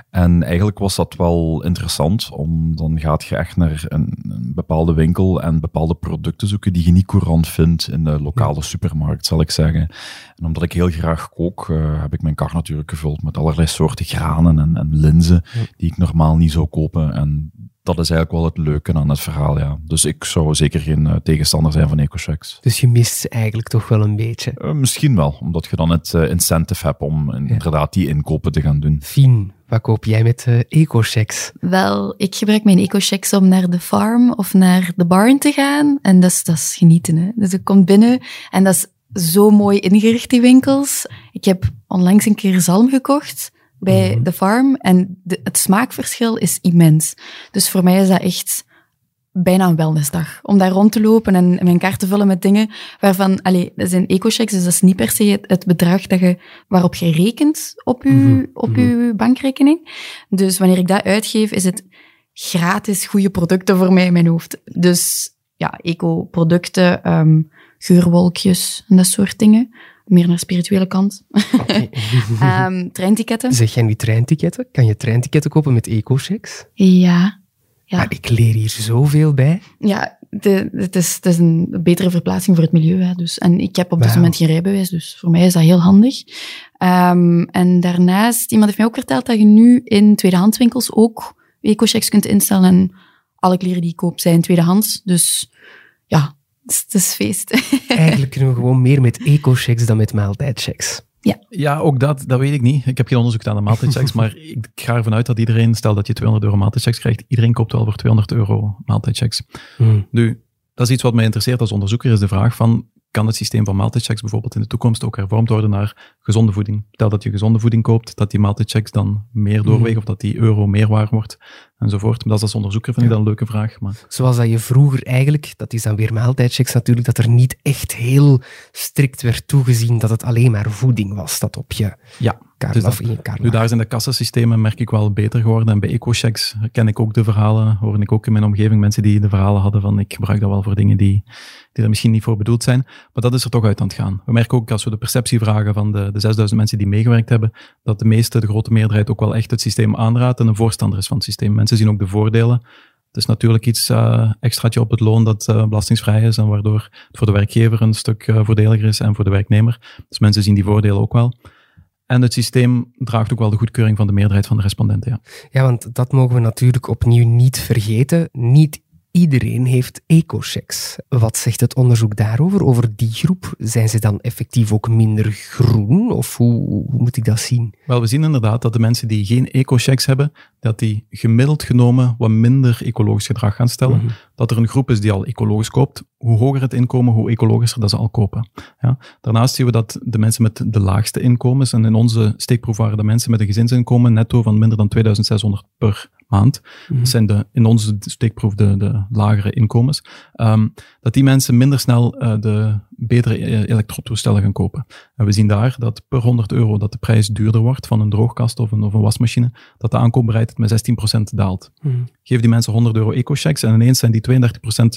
En eigenlijk was dat wel interessant, om dan gaat je echt naar een, een, bepaalde winkel en bepaalde producten zoeken die je niet courant vindt in de lokale supermarkt, zal ik zeggen. En omdat ik heel graag kook, uh, heb ik mijn kar natuurlijk gevuld met allerlei soorten granen en, en linzen, die ik normaal niet zou kopen. En dat is eigenlijk wel het leuke aan het verhaal, ja. Dus ik zou zeker geen uh, tegenstander zijn van EcoChecks. Dus je mist ze eigenlijk toch wel een beetje? Uh, misschien wel, omdat je dan het uh, incentive hebt om inderdaad die inkopen te gaan doen. Fien, wat koop jij met EcoChecks? Wel, ik gebruik mijn EcoChecks om naar de farm of naar de barn te gaan. En dat is, dat is genieten, hè. Dus ik kom binnen en dat is zo mooi ingericht, die winkels. Ik heb onlangs een keer zalm gekocht bij mhm. de farm. En de, het smaakverschil is immens. Dus voor mij is dat echt bijna een wellnessdag. Om daar rond te lopen en mijn kaart te vullen met dingen waarvan, allee, dat zijn eco-checks, dus dat is niet per se het, bedrag dat je, waarop je rekent op je, mhm. op mhm. je bankrekening. Dus wanneer ik dat uitgeef, is het gratis goede producten voor mij in mijn hoofd. Dus ja, eco-producten, um, geurwolkjes en dat soort dingen meer naar spirituele kant. Okay. um, treinticketten. Zeg jij nu treinticketten? Kan je treinticketten kopen met eco-checks? Ja. ja. Maar ik leer hier zoveel bij. Ja, de, het, is, het is een betere verplaatsing voor het milieu. Hè, dus. En ik heb op dit moment geen rijbewijs, dus voor mij is dat heel handig. Um, en daarnaast, iemand heeft mij ook verteld dat je nu in tweedehandswinkels ook eco-checks kunt instellen. En alle kleren die ik koop zijn tweedehands. Dus ja, het is feest. Eigenlijk kunnen we gewoon meer met eco-checks dan met maaltijdchecks. Ja. ja, ook dat, dat weet ik niet. Ik heb geen onderzoek gedaan naar maaltijdchecks, maar ik ga ervan uit dat iedereen, stel dat je 200 euro maaltijdchecks krijgt, iedereen koopt wel voor 200 euro maaltijdchecks. Hmm. Nu, dat is iets wat mij interesseert als onderzoeker, is de vraag van, kan het systeem van maaltijdchecks bijvoorbeeld in de toekomst ook hervormd worden naar gezonde voeding. Stel dat je gezonde voeding koopt, dat die maaltijdchecks dan meer doorwegen of dat die euro meer waar wordt enzovoort. Maar dat is als onderzoeker vind ik dat een leuke vraag. Maar... Zoals dat je vroeger eigenlijk, dat is dan weer maaltijdchecks natuurlijk, dat er niet echt heel strikt werd toegezien dat het alleen maar voeding was dat op je ja. Dus dat, nu daar zijn de kassasystemen merk ik wel beter geworden. En bij EcoChecks ken ik ook de verhalen, hoor ik ook in mijn omgeving mensen die de verhalen hadden van ik gebruik dat wel voor dingen die, die er misschien niet voor bedoeld zijn. Maar dat is er toch uit aan het gaan. We merken ook als we de perceptie vragen van de, de 6000 mensen die meegewerkt hebben, dat de meeste, de grote meerderheid ook wel echt het systeem aanraadt en een voorstander is van het systeem. Mensen zien ook de voordelen. Het is natuurlijk iets uh, extraatje op het loon dat uh, belastingsvrij is en waardoor het voor de werkgever een stuk uh, voordeliger is en voor de werknemer. Dus mensen zien die voordelen ook wel. En het systeem draagt ook wel de goedkeuring van de meerderheid van de respondenten. Ja, ja want dat mogen we natuurlijk opnieuw niet vergeten. Niet iedereen heeft ecochecks. Wat zegt het onderzoek daarover, over die groep? Zijn ze dan effectief ook minder groen? Of hoe, hoe moet ik dat zien? Wel, we zien inderdaad dat de mensen die geen ecochecks hebben, dat die gemiddeld genomen wat minder ecologisch gedrag gaan stellen. Mhm. Dat er een groep is die al ecologisch koopt. Hoe hoger het inkomen, hoe ecologischer dat ze al kopen. Ja. Daarnaast zien we dat de mensen met de laagste inkomens, en in onze steekproef waren de mensen met een gezinsinkomen netto van minder dan 2600 per maand. Mhm. Dat zijn de, in onze steekproef de, de lagere inkomens. Um, dat die mensen minder snel uh, de betere e-, elektrotoestellen gaan kopen. En we zien daar dat per 100 euro dat de prijs duurder wordt van een droogkast of een, of een wasmachine, dat de aankoopbereidheid met 16% daalt. Mm. Geef die mensen 100 euro eco-checks en ineens zijn die 32%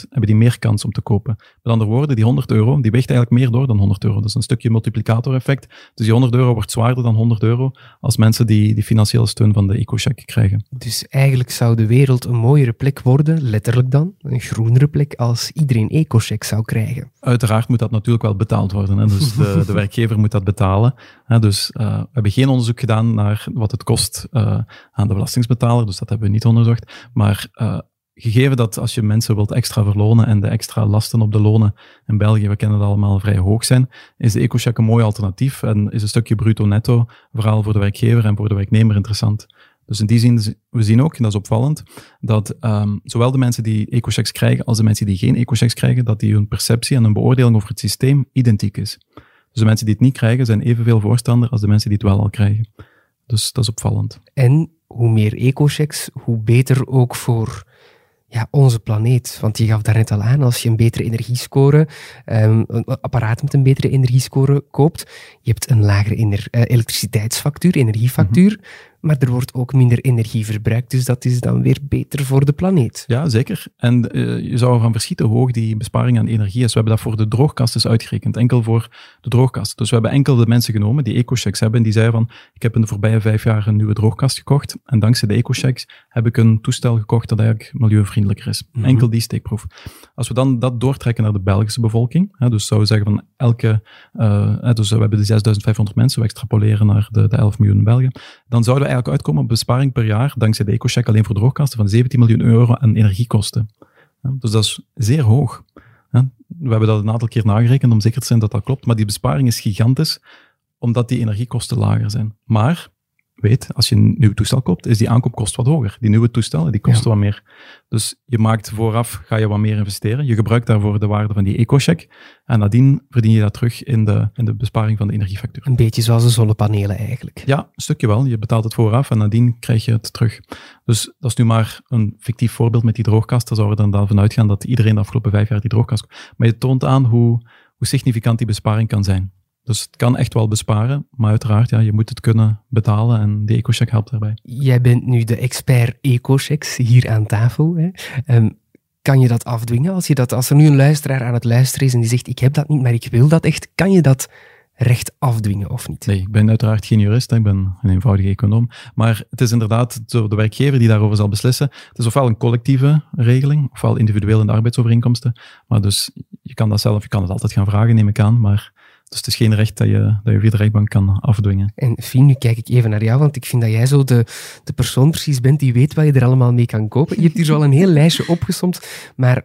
hebben die meer kans om te kopen. Met andere woorden, die 100 euro, die weegt eigenlijk meer door dan 100 euro. Dat is een stukje multiplicator-effect. Dus die 100 euro wordt zwaarder dan 100 euro als mensen die, die financiële steun van de eco-check krijgen. Dus eigenlijk zou de wereld een mooiere plek worden, letterlijk dan, een groenere plek, als iedereen eco-check zou krijgen. Uiteraard moet dat natuurlijk wel betaald worden. Hè? Dus de, de werkgever moet dat betalen. Hè? Dus uh, we hebben geen onderzoek gedaan naar wat het kost uh, aan de belastingsbetaler, dus dat hebben we niet onderzocht. Maar uh, gegeven dat als je mensen wilt extra verlonen en de extra lasten op de lonen in België, we kennen dat allemaal, vrij hoog zijn, is de EcoCheck een mooi alternatief en is een stukje bruto-netto vooral voor de werkgever en voor de werknemer interessant. Dus in die zin, we zien ook, en dat is opvallend, dat um, zowel de mensen die ecochecks krijgen als de mensen die geen ecochecks krijgen, dat die hun perceptie en hun beoordeling over het systeem identiek is. Dus de mensen die het niet krijgen, zijn evenveel voorstander als de mensen die het wel al krijgen. Dus dat is opvallend. En hoe meer ecochecks, hoe beter ook voor ja, onze planeet. Want je gaf daarnet al aan, als je een betere energiescore, um, een apparaat met een betere energiescore koopt, je hebt een lagere ener, uh, elektriciteitsfactuur, energiefactuur, mm -hmm. Maar er wordt ook minder energie verbruikt, dus dat is dan weer beter voor de planeet. Ja, zeker. En uh, je zou ervan verschieten hoe hoog die besparing aan energie is. We hebben dat voor de droogkast uitgerekend, enkel voor de droogkast. Dus we hebben enkel de mensen genomen die ecochecks hebben en die zeiden van, ik heb in de voorbije vijf jaar een nieuwe droogkast gekocht en dankzij de ecochecks heb ik een toestel gekocht dat eigenlijk milieuvriendelijker is. Mm -hmm. Enkel die steekproef. Als we dan dat doortrekken naar de Belgische bevolking, hè, dus zouden we zeggen van elke, uh, dus we hebben de 6500 mensen, we extrapoleren naar de, de 11 miljoen Belgen, dan zouden we eigenlijk uitkomen op besparing per jaar, dankzij de EcoCheck alleen voor droogkasten, van 17 miljoen euro aan energiekosten. Dus dat is zeer hoog. We hebben dat een aantal keer nagerekend om zeker te zijn dat dat klopt, maar die besparing is gigantisch, omdat die energiekosten lager zijn. Maar weet, als je een nieuw toestel koopt, is die aankoopkost wat hoger. Die nieuwe toestellen, die kosten ja. wat meer. Dus je maakt vooraf, ga je wat meer investeren. Je gebruikt daarvoor de waarde van die ecocheck. En nadien verdien je dat terug in de, in de besparing van de energiefactuur. Een beetje zoals de zonnepanelen eigenlijk. Ja, een stukje wel. Je betaalt het vooraf en nadien krijg je het terug. Dus dat is nu maar een fictief voorbeeld met die droogkast. Daar zouden we dan vanuit gaan dat iedereen de afgelopen vijf jaar die droogkast... Maar je toont aan hoe, hoe significant die besparing kan zijn. Dus het kan echt wel besparen, maar uiteraard, ja, je moet het kunnen betalen en de EcoCheck helpt daarbij. Jij bent nu de expert EcoChecks hier aan tafel. Hè? Um, kan je dat afdwingen? Als, je dat, als er nu een luisteraar aan het luisteren is en die zegt, ik heb dat niet, maar ik wil dat echt, kan je dat recht afdwingen of niet? Nee, ik ben uiteraard geen jurist, ik ben een eenvoudige econoom. Maar het is inderdaad de werkgever die daarover zal beslissen. Het is ofwel een collectieve regeling, ofwel individueel in de arbeidsovereenkomsten. Maar dus je kan dat zelf, je kan het altijd gaan vragen, neem ik aan, maar dus het is geen recht dat je, dat je via de rechtbank kan afdwingen. En Fien, nu kijk ik even naar jou, want ik vind dat jij zo de, de persoon precies bent die weet wat je er allemaal mee kan kopen. Je hebt hier zo al een heel lijstje opgesomd, maar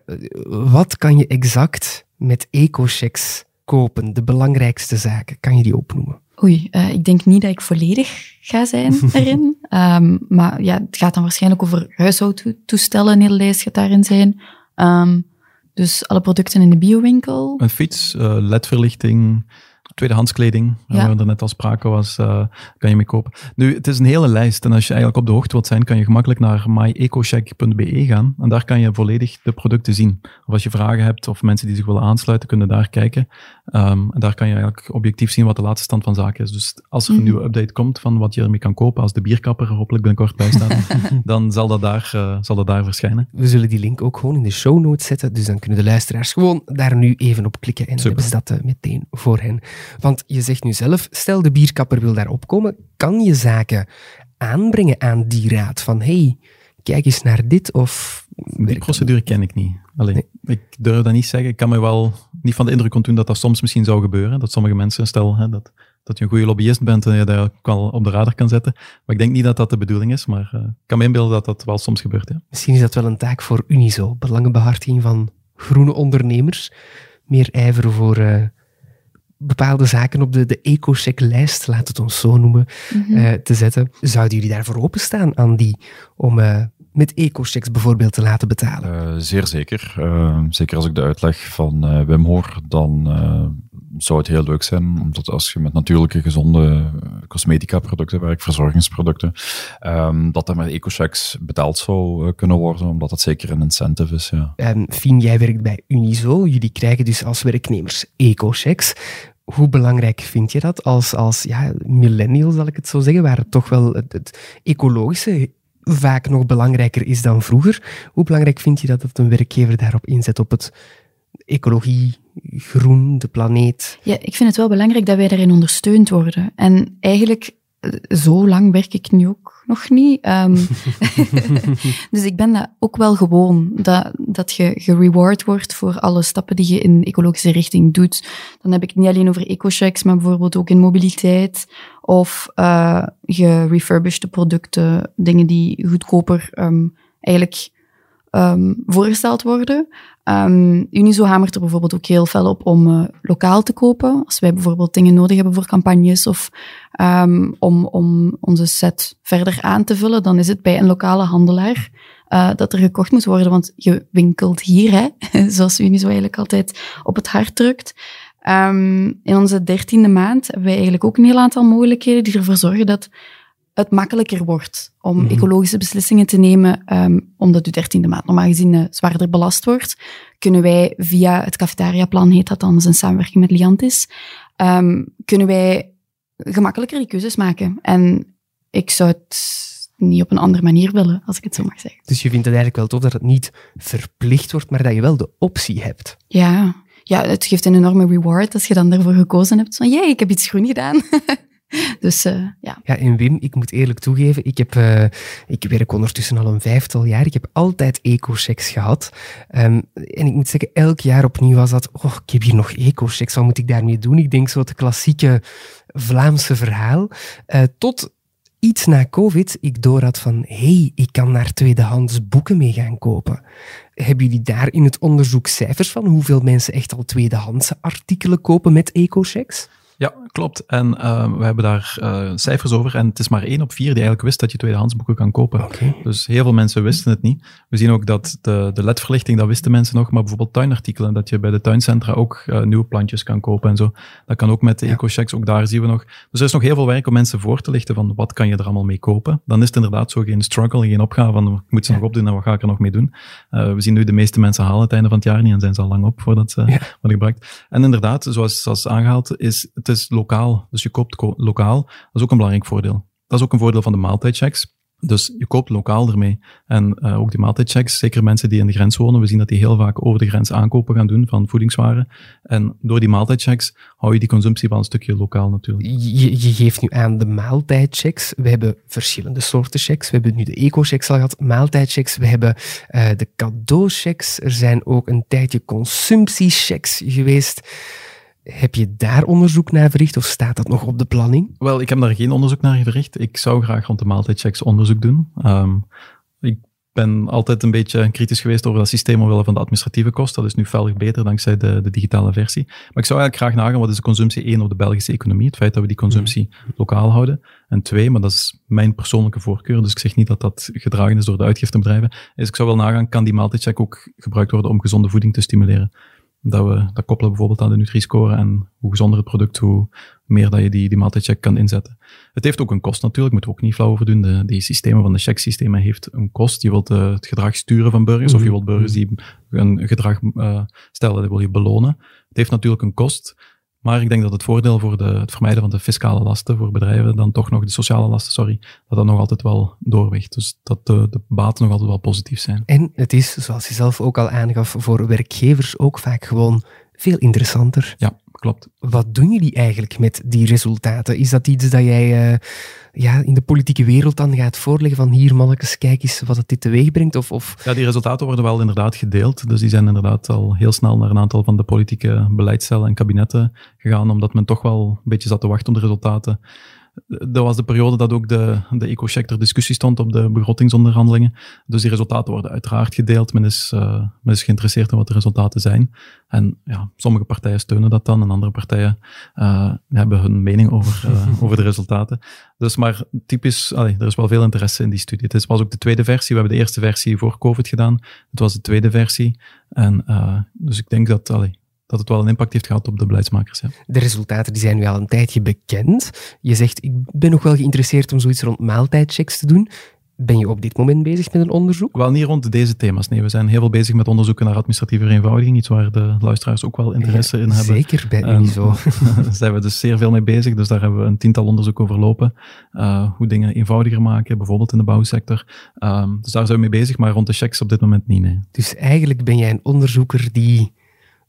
wat kan je exact met ecochecks kopen? De belangrijkste zaken, kan je die opnoemen? Oei, uh, ik denk niet dat ik volledig ga zijn erin. um, maar ja, het gaat dan waarschijnlijk over huishoudtoestellen, een hele lijst gaat daarin zijn. Um, dus alle producten in de biowinkel. Een fiets, uh, ledverlichting, tweedehands kleding, ja. waar er net al sprake was, uh, kan je mee kopen. Nu, het is een hele lijst en als je eigenlijk op de hoogte wilt zijn, kan je gemakkelijk naar myecocheck.be gaan en daar kan je volledig de producten zien. Of als je vragen hebt of mensen die zich willen aansluiten, kunnen daar kijken. Um, en daar kan je eigenlijk objectief zien wat de laatste stand van zaken is. Dus als er een mm. nieuwe update komt van wat je ermee kan kopen, als de bierkapper er hopelijk binnenkort bij staat, dan zal dat, daar, uh, zal dat daar verschijnen. We zullen die link ook gewoon in de show notes zetten, dus dan kunnen de luisteraars gewoon daar nu even op klikken en dan hebben ze dat uh, meteen voor hen. Want je zegt nu zelf, stel de bierkapper wil daar opkomen, kan je zaken aanbrengen aan die raad van hey, kijk eens naar dit of... Die procedure ken ik niet. Alleen, nee. ik durf dat niet zeggen. Ik kan me wel niet van de indruk ontdoen dat dat soms misschien zou gebeuren. Dat sommige mensen, stel hè, dat, dat je een goede lobbyist bent en je daar ook wel op de radar kan zetten. Maar ik denk niet dat dat de bedoeling is, maar uh, ik kan me inbeelden dat dat wel soms gebeurt. Ja. Misschien is dat wel een taak voor Unizo, belangenbehartiging van groene ondernemers. Meer ijver voor... Uh, bepaalde zaken op de, de EcoCheck-lijst, laat het ons zo noemen, mm -hmm. uh, te zetten. Zouden jullie daarvoor openstaan, Andy, om uh, met EcoChecks bijvoorbeeld te laten betalen? Uh, zeer zeker. zeker als ik de uitleg van Wim hoor, dan zou het heel leuk zijn, omdat als je met natuurlijke, gezonde cosmetica-producten werkt, verzorgingsproducten, um, dat er met EcoChecks betaald zou kunnen worden, omdat dat zeker een incentive is. Ja. En Fien, jij werkt bij Unizo. Jullie krijgen dus als werknemers EcoChecks hoe belangrijk vind je dat als, als ja, millennial, zal ik het zo zeggen, waar toch wel het, ecologische vaak nog belangrijker is dan vroeger? Hoe belangrijk vind je dat dat een werkgever daarop inzet, op het ecologie, groen, de planeet? Ja, ik vind het wel belangrijk dat wij daarin ondersteund worden. En eigenlijk zo lang werk ik nu ook nog niet. Um, dus ik ben dat ook wel gewoon, dat, dat je gereward wordt voor alle stappen die je in ecologische richting doet. Dan heb ik het niet alleen over ecochecks, maar bijvoorbeeld ook in mobiliteit of uh, gerefurbished producten, dingen die goedkoper um, eigenlijk um, voorgesteld worden. Um, Unizo hamert er bijvoorbeeld ook heel fel op om uh, lokaal te kopen. Als wij bijvoorbeeld dingen nodig hebben voor campagnes of um, om, om onze set verder aan te vullen, dan is het bij een lokale handelaar uh, dat er gekocht moet worden, want je winkelt hier, hè, zoals Unizo eigenlijk altijd op het hart drukt. Um, in onze dertiende maand hebben wij eigenlijk ook een heel aantal mogelijkheden die ervoor zorgen dat het makkelijker wordt om mhm. ecologische beslissingen te nemen, um, omdat uw dertiende maand normaal gezien uh, zwaarder belast wordt, kunnen wij via het cafetariaplan, heet dat dan, is een samenwerking met Liantis, um, kunnen wij gemakkelijker die keuzes maken. En ik zou het niet op een andere manier willen, als ik het zo mag zeggen. Dus je vindt het eigenlijk wel tof dat het niet verplicht wordt, maar dat je wel de optie hebt. Ja, ja het geeft een enorme reward als je dan ervoor gekozen hebt. Van, jee, ik heb iets groen gedaan. Dus uh, ja. Ja, en Wim, ik moet eerlijk toegeven, ik, heb, uh, ik werk ondertussen al een vijftal jaar. Ik heb altijd eco-checks gehad. Um, en ik moet zeggen, elk jaar opnieuw was dat, oh, ik heb hier nog eco-checks, wat moet ik daarmee doen? Ik denk zo het klassieke Vlaamse verhaal. Uh, tot iets na COVID ik door had van, hey, ik kan naar tweedehands boeken mee gaan kopen. Hebben jullie daar in het onderzoek cijfers van hoeveel mensen echt al tweedehandse artikelen kopen met eco-checks? Ja, klopt. En uh, we hebben daar uh, cijfers over. En het is maar één op vier die eigenlijk wist dat je tweedehands boeken kan kopen. Okay. Dus heel veel mensen wisten het niet. We zien ook dat de, de ledverlichting, dat wisten mensen nog. Maar bijvoorbeeld tuinartikelen, dat je bij de tuincentra ook uh, nieuwe plantjes kan kopen en zo. Dat kan ook met de eco-checks, ook daar zien we nog. Dus er is nog heel veel werk om mensen voor te lichten van wat kan je er allemaal mee kopen. Dan is het inderdaad zo geen struggle, geen opgave van ik moet ze nog opdoen en wat ga ik er nog mee doen. we zien nu de meeste mensen halen het einde van het jaar niet en zijn ze al lang op voordat ze ja. worden gebruikt. En inderdaad, zoals, zoals aangehaald, is het is lokaal. Dus je koopt lokaal. Dat is ook een belangrijk voordeel. Dat is ook een voordeel van de maaltijdchecks. Dus je koopt lokaal ermee. En uh, ook die maaltijdchecks, zeker mensen die in de grens wonen, we zien dat die heel vaak over de grens aankopen gaan doen van voedingswaren. En door die maaltijdchecks hou je die consumptie wel een stukje lokaal natuurlijk. Je, je geeft nu aan de maaltijdchecks. We hebben verschillende soorten checks. We hebben nu de eco-checks al gehad, maaltijdchecks. We hebben uh, de cadeauchecks. Er zijn ook een tijdje consumptiechecks geweest. Heb je daar onderzoek naar verricht of staat dat nog op de planning? Wel, ik heb daar geen onderzoek naar verricht. Ik zou graag rond de maaltijdchecks onderzoek doen. Um, ik ben altijd een beetje kritisch geweest over dat systeem omwille van de administratieve kosten. Dat is nu fel beter dankzij de, de, digitale versie. Maar ik zou eigenlijk graag nagaan wat is de consumptie één op de Belgische economie. Het feit dat we die consumptie mm. lokaal houden. En twee, maar dat is mijn persoonlijke voorkeur, dus ik zeg niet dat dat gedragen is door de uitgiftebedrijven, is ik zou wel nagaan, kan die maaltijdcheck ook gebruikt worden om gezonde voeding te stimuleren? Dat we dat koppelen bijvoorbeeld aan de Nutri-score en hoe gezonder het product, hoe meer dat je die, die maaltijdcheck kan inzetten. Het heeft ook een kost natuurlijk, moeten we ook niet flauw over doen. De, die systemen van de checksystemen heeft een kost. Je wilt uh, het gedrag sturen van burgers, mm -hmm. of je wilt burgers die een gedrag uh, stellen, dat wil je belonen. Het heeft natuurlijk een kost. Maar ik denk dat het voordeel voor de, het vermijden van de fiscale lasten voor bedrijven, dan toch nog de sociale lasten, sorry, dat dat nog altijd wel doorweegt. Dus dat de, de baten nog altijd wel positief zijn. En het is, zoals je zelf ook al aangaf, voor werkgevers ook vaak gewoon veel interessanter. Ja, klopt. Wat doen jullie eigenlijk met die resultaten? Is dat iets dat jij uh, ja, in de politieke wereld dan gaat voorleggen van hier mannetjes, kijk eens wat het dit teweeg brengt? Of, of... Ja, die resultaten worden wel inderdaad gedeeld. Dus die zijn inderdaad al heel snel naar een aantal van de politieke beleidscellen en kabinetten gegaan, omdat men toch wel een beetje zat te wachten op de resultaten dat was de periode dat ook de, de eco-check ter discussie stond op de begrotingsonderhandelingen. Dus die resultaten worden uiteraard gedeeld. Men is, uh, men is geïnteresseerd in wat de resultaten zijn. En ja, sommige partijen steunen dat dan en andere partijen uh, hebben hun mening over, uh, over de resultaten. Dus maar typisch, allee, er is wel veel interesse in die studie. Het was ook de tweede versie. We hebben de eerste versie voor COVID gedaan. Het was de tweede versie. En dus ik denk dat, allee, dat het wel een impact heeft gehad op de beleidsmakers. Ja. De resultaten die zijn nu al een tijdje bekend. Je zegt, ik ben nog wel geïnteresseerd om zoiets rond maaltijdchecks te doen. Ben je op dit moment bezig met een onderzoek? Wel niet rond deze thema's. Nee, we zijn heel veel bezig met onderzoeken naar administratieve vereenvoudiging. Iets waar de luisteraars ook wel interesse in hebben. Zeker, bij en, zo. daar zijn we dus zeer veel mee bezig. Dus daar hebben we een tiental onderzoeken over lopen. Uh, hoe dingen eenvoudiger maken, bijvoorbeeld in de bouwsector. Um, dus daar zijn we mee bezig, maar rond de checks op dit moment niet. Nee. Dus eigenlijk ben jij een onderzoeker die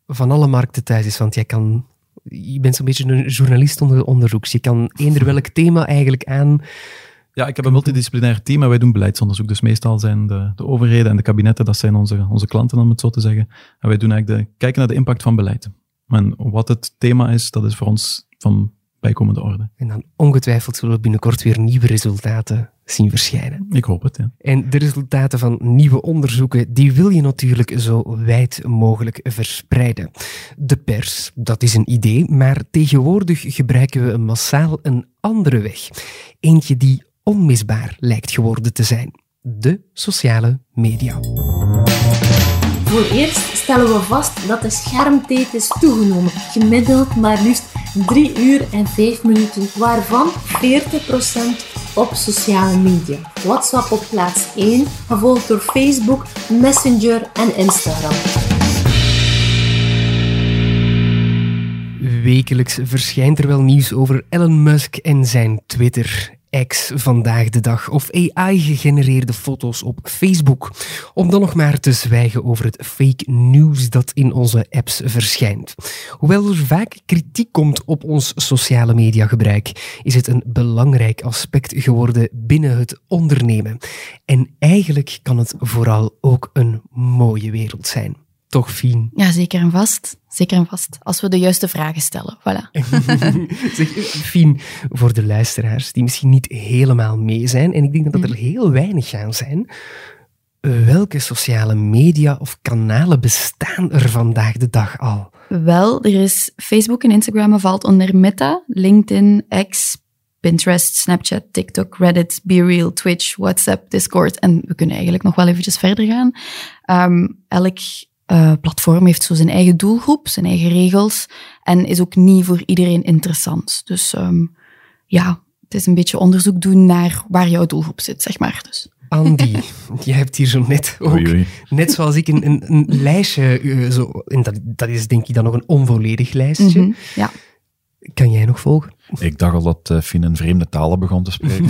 van alle markten thuis is. Want jij kan, je bent zo'n beetje een journalist onder onderzoeks. Je kan eender welk thema eigenlijk aan. Ja, ik heb een multidisciplinair team en wij doen beleidsonderzoek. Dus meestal zijn de, de overheden en de kabinetten, dat zijn onze, onze klanten om het zo te zeggen. En wij doen eigenlijk de, kijken naar de impact van beleid. En wat het thema is, dat is voor ons van bijkomende orde. En dan ongetwijfeld zullen we binnenkort weer nieuwe resultaten zien verschijnen. Ik hoop het, ja. En de resultaten van nieuwe onderzoeken, die wil je natuurlijk zo wijd mogelijk verspreiden. De pers, dat is een idee, maar tegenwoordig gebruiken we massaal een andere weg. Eentje die onmisbaar lijkt geworden te zijn. De sociale media. Voor eerst stellen we vast dat de schermtijd is toegenomen. Gemiddeld maar liefst 3 uur en 5 minuten, waarvan 40% op sociale media. WhatsApp op plaats 1, gevolgd door Facebook, Messenger en Instagram. Wekelijks verschijnt er wel nieuws over Elon Musk en zijn Twitter. X vandaag de dag of AI-gegenereerde foto's op Facebook. Om dan nog maar te zwijgen over het fake news dat in onze apps verschijnt. Hoewel er vaak kritiek komt op ons sociale mediagebruik, is het een belangrijk aspect geworden binnen het ondernemen. En eigenlijk kan het vooral ook een mooie wereld zijn toch, Fien? Ja, zeker en vast. Zeker en vast. Als we de juiste vragen stellen. Voilà. zeg, Fien, voor de luisteraars die misschien niet helemaal mee zijn, en ik denk dat er mm. heel weinig gaan zijn, welke sociale media of kanalen bestaan er vandaag de dag al? Wel, er is Facebook en Instagram valt onder Meta, LinkedIn, X, Pinterest, Snapchat, TikTok, Reddit, BeReal, Twitch, WhatsApp, Discord. En we kunnen eigenlijk nog wel eventjes verder gaan. Um, elk uh, platform heeft zo zijn eigen doelgroep, zijn eigen regels en is ook niet voor iedereen interessant. Dus um, ja, het is een beetje onderzoek doen naar waar jouw doelgroep zit, zeg maar. Dus. Andy, je hebt hier zo net ook, net zoals ik, een, een, een lijstje, uh, zo, en dat, dat is denk ik dan nog een onvolledig lijstje. Mm -hmm, ja. Kan jij nog volgen? Ik dacht al dat uh, Fien een vreemde talen begon te spreken.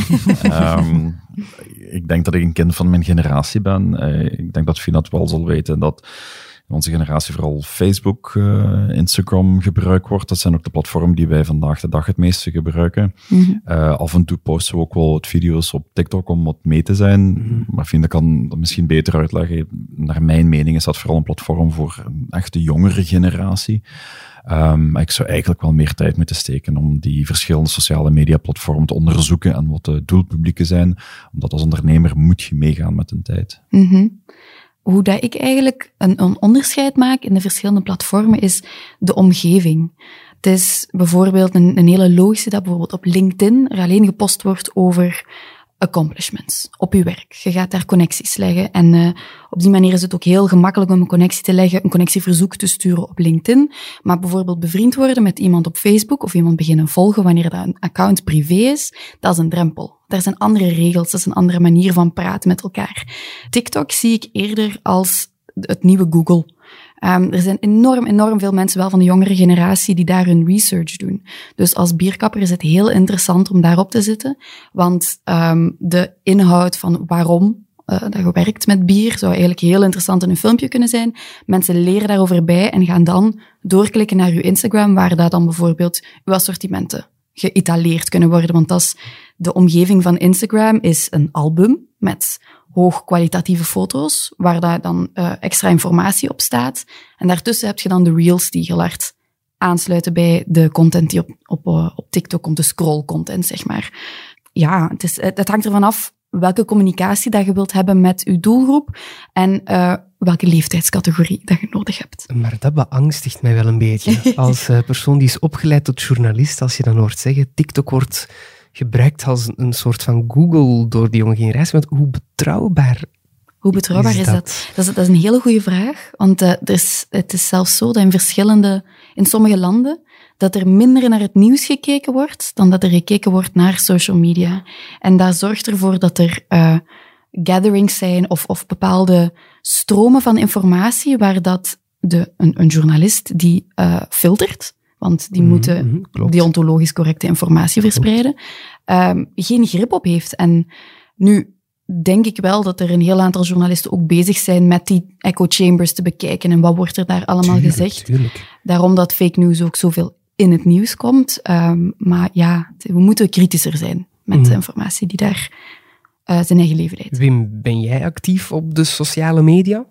um, ik denk dat ik een kind van mijn generatie ben. Uh, ik denk dat Fien dat wel zal weten, dat in onze generatie vooral Facebook, uh, Instagram gebruikt wordt. Dat zijn ook de platformen die wij vandaag de dag het meeste gebruiken. Mm -hmm. uh, af en toe posten we ook wel wat video's op TikTok om wat mee te zijn. Mm -hmm. Maar vind ik kan dat misschien beter uitleggen. Naar mijn mening is dat vooral een platform voor een echte jongere generatie. Um, maar ik zou eigenlijk wel meer tijd moeten steken om die verschillende sociale media platformen te onderzoeken en wat de doelpublieken zijn. Omdat als ondernemer moet je meegaan met een tijd. Mm -hmm hoe dat ik eigenlijk een, een, onderscheid maak in de verschillende platformen is de omgeving. Het is bijvoorbeeld een, hele logische dat bijvoorbeeld op LinkedIn er alleen gepost wordt over accomplishments op je werk. Je gaat daar connecties leggen en uh, op die manier is het ook heel gemakkelijk om een connectie te leggen, een connectieverzoek te sturen op LinkedIn. Maar bijvoorbeeld bevriend worden met iemand op Facebook of iemand beginnen volgen wanneer dat een account privé is, dat is een drempel. Daar zijn andere regels, dat is een andere manier van praten met elkaar. TikTok zie ik eerder als het nieuwe Google. Um, er zijn enorm, enorm veel mensen, wel van de jongere generatie, die daar hun research doen. Dus als bierkapper is het heel interessant om daarop te zitten, want um, de inhoud van waarom uh, dat je werkt met bier zou eigenlijk heel interessant in een filmpje kunnen zijn. Mensen leren daarover bij en gaan dan doorklikken naar uw Instagram, waar dat dan bijvoorbeeld uw assortimenten geïtaleerd kunnen worden. Want dat is de omgeving van Instagram is een album met hoogkwalitatieve foto's, waar daar dan uh, extra informatie op staat. En daartussen heb je dan de reels die heel hard aansluiten bij de content die op, op, uh, op TikTok komt, de scroll content, zeg maar. Ja, het, is, het, hangt ervan af welke communicatie dat je wilt hebben met je doelgroep en uh, welke leeftijdscategorie dat je nodig hebt. Maar dat beangstigt mij wel een beetje. Als persoon die is opgeleid tot journalist, als je dan hoort zeggen, TikTok wordt gebruikt als een soort van Google door die jonge generatie. Want hoe betrouwbaar hoe betrouwbaar is, dat? Is dat? dat? is, een hele goede vraag. Want uh, er is, het is zelfs zo dat in verschillende, in sommige landen, dat er minder naar het nieuws gekeken wordt dan dat er gekeken wordt naar social media. En dat zorgt ervoor dat er uh, gatherings zijn of, of bepaalde stromen van informatie waar dat de, een, een journalist die uh, filtert, want die mm moeten mm, deontologisch correcte informatie verspreiden, um, geen grip op heeft. En nu denk ik wel dat er een heel aantal journalisten ook bezig zijn met die echo chambers te bekijken en wat wordt er daar allemaal gezegd. Tuurlijk. Daarom dat fake news ook zoveel in het nieuws komt. Um, maar ja, we moeten kritischer zijn met mm. de informatie die daar uh, zijn eigen leven leidt. Wim, ben jij actief op de sociale media?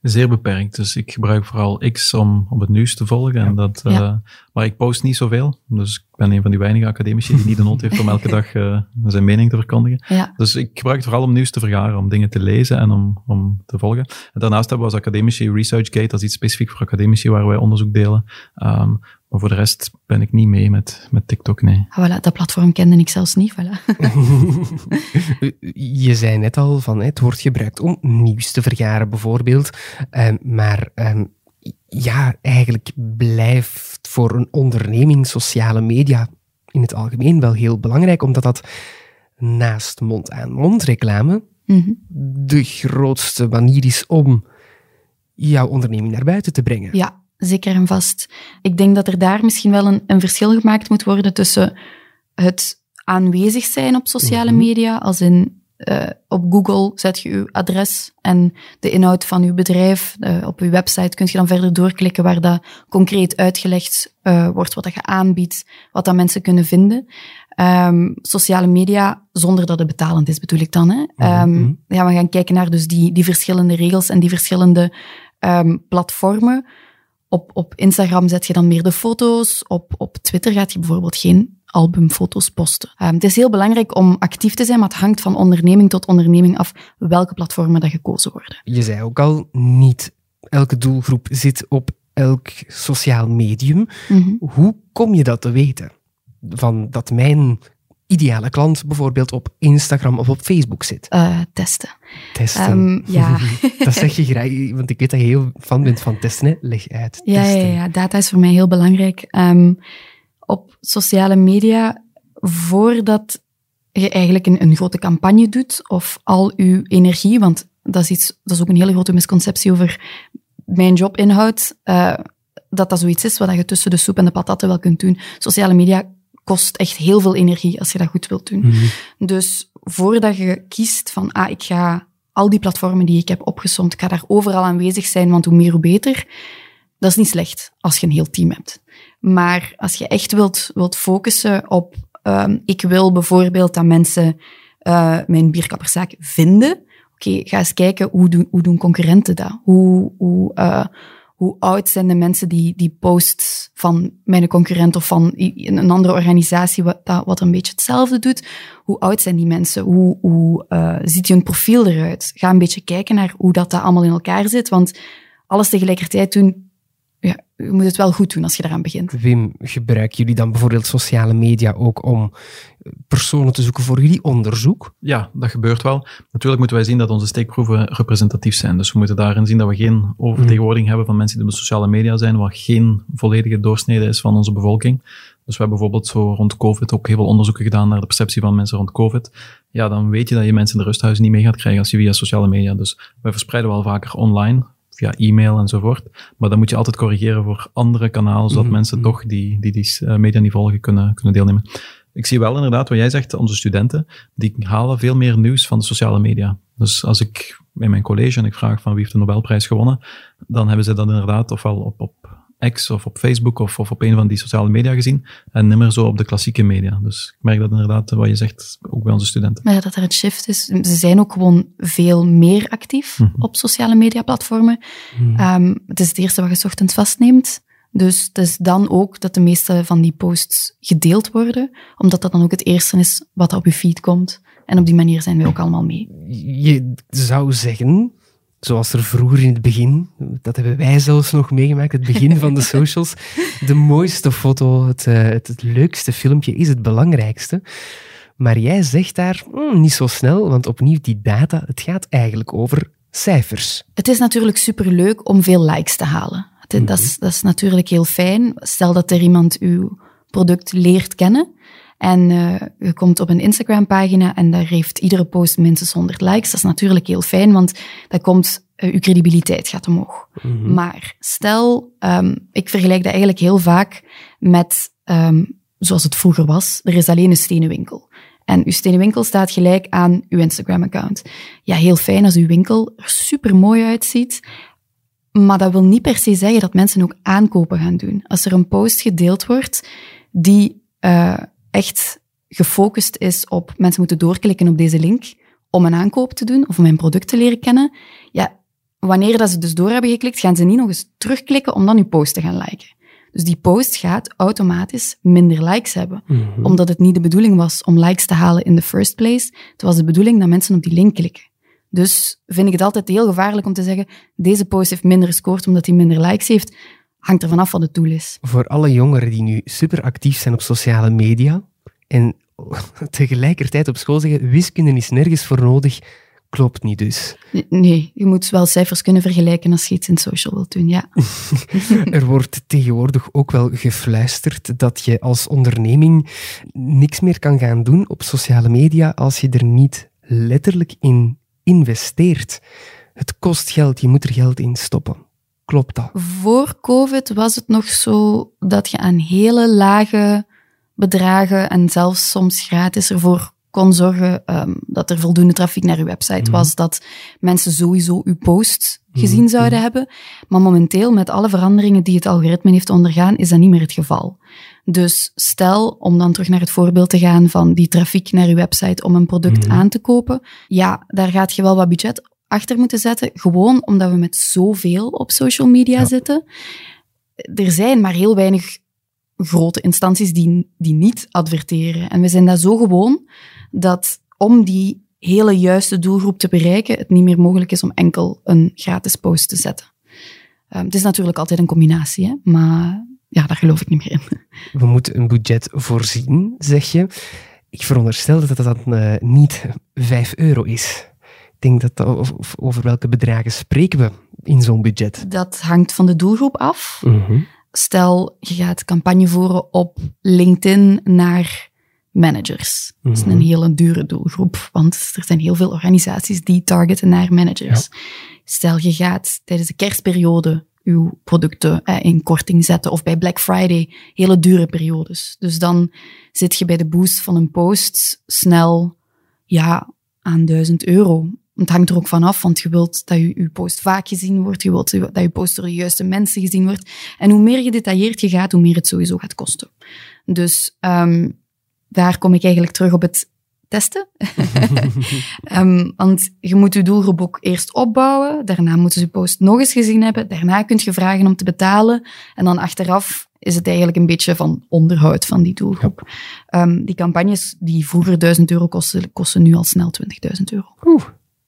Zeer beperkt. Dus ik gebruik vooral X om, om het nieuws te volgen. En dat, uh, maar ik post niet zoveel. Dus ik ben een van die weinige academici die niet de nood heeft om elke dag uh, zijn mening te verkondigen. Ja. Dus ik gebruik het vooral om nieuws te vergaren, om dingen te lezen en om, om te volgen. En daarnaast hebben we als academici ResearchGate, dat is iets specifiek voor academici waar wij onderzoek delen. Um, maar voor de rest ben ik niet mee met, met TikTok, nee. Ah, voilà, dat platform kende ik zelfs niet, voilà. Je zei net al van het wordt gebruikt om nieuws te vergaren, bijvoorbeeld. Um, maar um, ja, eigenlijk blijft voor een onderneming sociale media in het algemeen wel heel belangrijk, omdat dat naast mond-aan-mond reclame mm -hmm. de grootste manier is om jouw onderneming naar buiten te brengen. Ja, zeker en vast. Ik denk dat er daar misschien wel een, een verschil gemaakt moet worden tussen het aanwezig zijn op sociale Mhm. media, als in uh, op Google zet je uw adres en de inhoud van uw bedrijf. Uh, op uw website kun je dan verder doorklikken waar dat concreet uitgelegd uh, wordt wat dat je aanbiedt, wat dat mensen kunnen vinden. Um, sociale media, zonder dat het betalend is, bedoel ik dan. Hè? Um, Mhm. ja, we gaan kijken naar dus die, die verschillende regels en die verschillende um, platformen. Op, op Instagram zet je dan meer de foto's. Op, op Twitter gaat je bijvoorbeeld geen albumfoto's posten. Um, het is heel belangrijk om actief te zijn, maar het hangt van onderneming tot onderneming af welke platformen dat gekozen worden. Je zei ook al, niet elke doelgroep zit op elk sociaal medium. Mm -hmm. Hoe kom je dat te weten? Van dat mijn ideale klant bijvoorbeeld op Instagram of op Facebook zit? Uh, testen. Testen. Um, ja. dat zeg je graag, want ik weet dat je heel fan bent van testen. Hè? Leg uit. Ja, testen. ja, ja, data is voor mij heel belangrijk. Um, op sociale media, voordat je eigenlijk een, een, grote campagne doet of al je energie, want dat is, iets, dat is ook een hele grote misconceptie over mijn jobinhoud, uh, dat dat zoiets is wat je tussen de soep en de patatten wel kunt doen. Sociale media kost echt heel veel energie als je dat goed wilt doen. Mm -hmm. Dus voordat je kiest van, ah, ik ga al die platformen die ik heb opgesomd, ik ga daar overal aanwezig zijn, want hoe meer, hoe beter. Dat is niet slecht als je een heel team hebt. Maar als je echt wilt, wilt focussen op, um, ik wil bijvoorbeeld dat mensen uh, mijn bierkapperszaak vinden. Oké, okay, ga eens kijken, hoe doen, hoe doen concurrenten dat? Hoe, hoe, uh, hoe oud zijn de mensen die, die posts van mijn concurrent of van een andere organisatie wat, wat een beetje hetzelfde doet? Hoe oud zijn die mensen? Hoe, hoe uh, ziet hun profiel eruit? Ga een beetje kijken naar hoe dat, dat allemaal in elkaar zit, want alles tegelijkertijd doen, je moet het wel goed doen als je eraan begint. Wim, gebruiken jullie dan bijvoorbeeld sociale media ook om personen te zoeken voor jullie onderzoek? Ja, dat gebeurt wel. Natuurlijk moeten wij zien dat onze steekproeven representatief zijn. Dus we moeten daarin zien dat we geen overtegenwoordiging mm. hebben van mensen die op de sociale media zijn, wat geen volledige doorsnede is van onze bevolking. Dus we hebben bijvoorbeeld zo rond COVID ook heel veel onderzoeken gedaan naar de perceptie van mensen rond COVID. Ja, dan weet je dat je mensen in de rusthuizen niet mee gaat krijgen als je via sociale media. Dus wij verspreiden wel vaker online, via e-mail enzovoort. Maar dan moet je altijd corrigeren voor andere kanalen, zodat mm -hmm. mensen toch die, die, die media niet volgen kunnen, kunnen deelnemen. Ik zie wel inderdaad wat jij zegt, onze studenten, die halen veel meer nieuws van de sociale media. Dus als ik in mijn college en ik vraag van wie heeft de Nobelprijs gewonnen, dan hebben ze dat inderdaad ofwel op, op X of op Facebook of, of op een van die sociale media gezien en nimmer zo op de klassieke media. Dus ik merk dat inderdaad, wat je zegt, ook bij onze studenten. Maar dat er een shift is. Ze zijn ook gewoon veel meer actief mm -hmm. op sociale media platformen. Mm -hmm. um, het is het eerste wat je ochtends vastneemt. Dus het is dan ook dat de meeste van die posts gedeeld worden, omdat dat dan ook het eerste is wat op je feed komt. En op die manier zijn wij ook allemaal mee. Je zou zeggen, zoals er vroeger in het begin, dat hebben wij zelfs nog meegemaakt, het begin van de socials, de mooiste foto, het, uh, het, het, leukste filmpje is het belangrijkste. Maar jij zegt daar mm, niet zo snel, want opnieuw die data, het gaat eigenlijk over cijfers. Het is natuurlijk superleuk om veel likes te halen. Dat, dat, is, dat is natuurlijk heel fijn. Stel dat er iemand uw product leert kennen en uh, je komt op een Instagram-pagina en daar heeft iedere post minstens 100 likes. Dat is natuurlijk heel fijn, want dat komt, uh, uw credibiliteit gaat omhoog. Mhm. Mm -hmm. Maar stel, um, ik vergelijk dat eigenlijk heel vaak met, um, zoals het vroeger was, er is alleen een stenen winkel. En uw stenen winkel staat gelijk aan uw Instagram-account. Ja, heel fijn als uw winkel er super mooi uitziet. Maar dat wil niet per se zeggen dat mensen ook aankopen gaan doen. Als er een post gedeeld wordt die uh, echt gefocust is op mensen moeten doorklikken op deze link om een aankoop te doen of om mijn product te leren kennen, ja, wanneer dat ze dus door hebben geklikt, gaan ze niet nog eens terugklikken om dan uw post te gaan liken. Dus die post gaat automatisch minder likes hebben. Mhm. Omdat het niet de bedoeling was om likes te halen in the first place. Het was de bedoeling dat mensen op die link klikken. Dus vind ik het altijd heel gevaarlijk om te zeggen, deze post heeft minder gescoord omdat hij minder likes heeft. Hangt er vanaf wat het doel is. Voor alle jongeren die nu super actief zijn op sociale media en tegelijkertijd op school zeggen, wiskunde is nergens voor nodig, klopt niet dus. Nee, je moet wel cijfers kunnen vergelijken als je iets in social wilt doen, ja. er wordt tegenwoordig ook wel gefluisterd dat je als onderneming niks meer kan gaan doen op sociale media als je er niet letterlijk in investeert. Het kost geld, je moet er geld in stoppen. Klopt dat? Voor COVID was het nog zo dat je aan hele lage bedragen en zelfs soms gratis ervoor kon zorgen um, dat er voldoende trafiek naar uw website mhm. was, dat mensen sowieso uw post gezien mhm. zouden hebben. Maar momenteel, met alle veranderingen die het algoritme heeft ondergaan, is dat niet meer het geval. Dus stel, om dan terug naar het voorbeeld te gaan van die trafiek naar uw website om een product mhm. aan te kopen, ja, daar gaat je wel wat budget achter moeten zetten, gewoon omdat we met zoveel op social media zitten. Er zijn maar heel weinig grote instanties die, die niet adverteren. En we zijn dat zo gewoon dat om die hele juiste doelgroep te bereiken, het niet meer mogelijk is om enkel een gratis post te zetten. Um, het is natuurlijk altijd een combinatie, hè? maar ja, daar geloof ik niet meer in. We moeten een budget voorzien, zeg je. Ik veronderstel dat dat dan uh, niet 5 euro is. Denk dat, over welke bedragen spreken we in zo'n budget? Dat hangt van de doelgroep af. Mhm. Stel, je gaat campagne voeren op LinkedIn naar managers. Dat is een mhm. hele dure doelgroep, want er zijn heel veel organisaties die targeten naar managers. Stel, je gaat tijdens de kerstperiode uw producten eh, in korting zetten of bij Black Friday, hele dure periodes. Dus dan zit je bij de boost van een post snel ja, aan 1000 euro. Het hangt er ook vanaf, want je wilt dat je, je post vaak gezien wordt, je wilt dat je post door de juiste mensen gezien wordt. En hoe meer gedetailleerd je gaat, hoe meer het sowieso gaat kosten. Dus um, daar kom ik eigenlijk terug op het testen. um, want je moet je doelgroep ook eerst opbouwen. Daarna moeten ze je post nog eens gezien hebben. Daarna kun je vragen om te betalen. En dan achteraf is het eigenlijk een beetje van onderhoud van die doelgroep. Um, die campagnes die vroeger 1000 euro kosten, kosten nu al snel 20.000 euro. Oeh.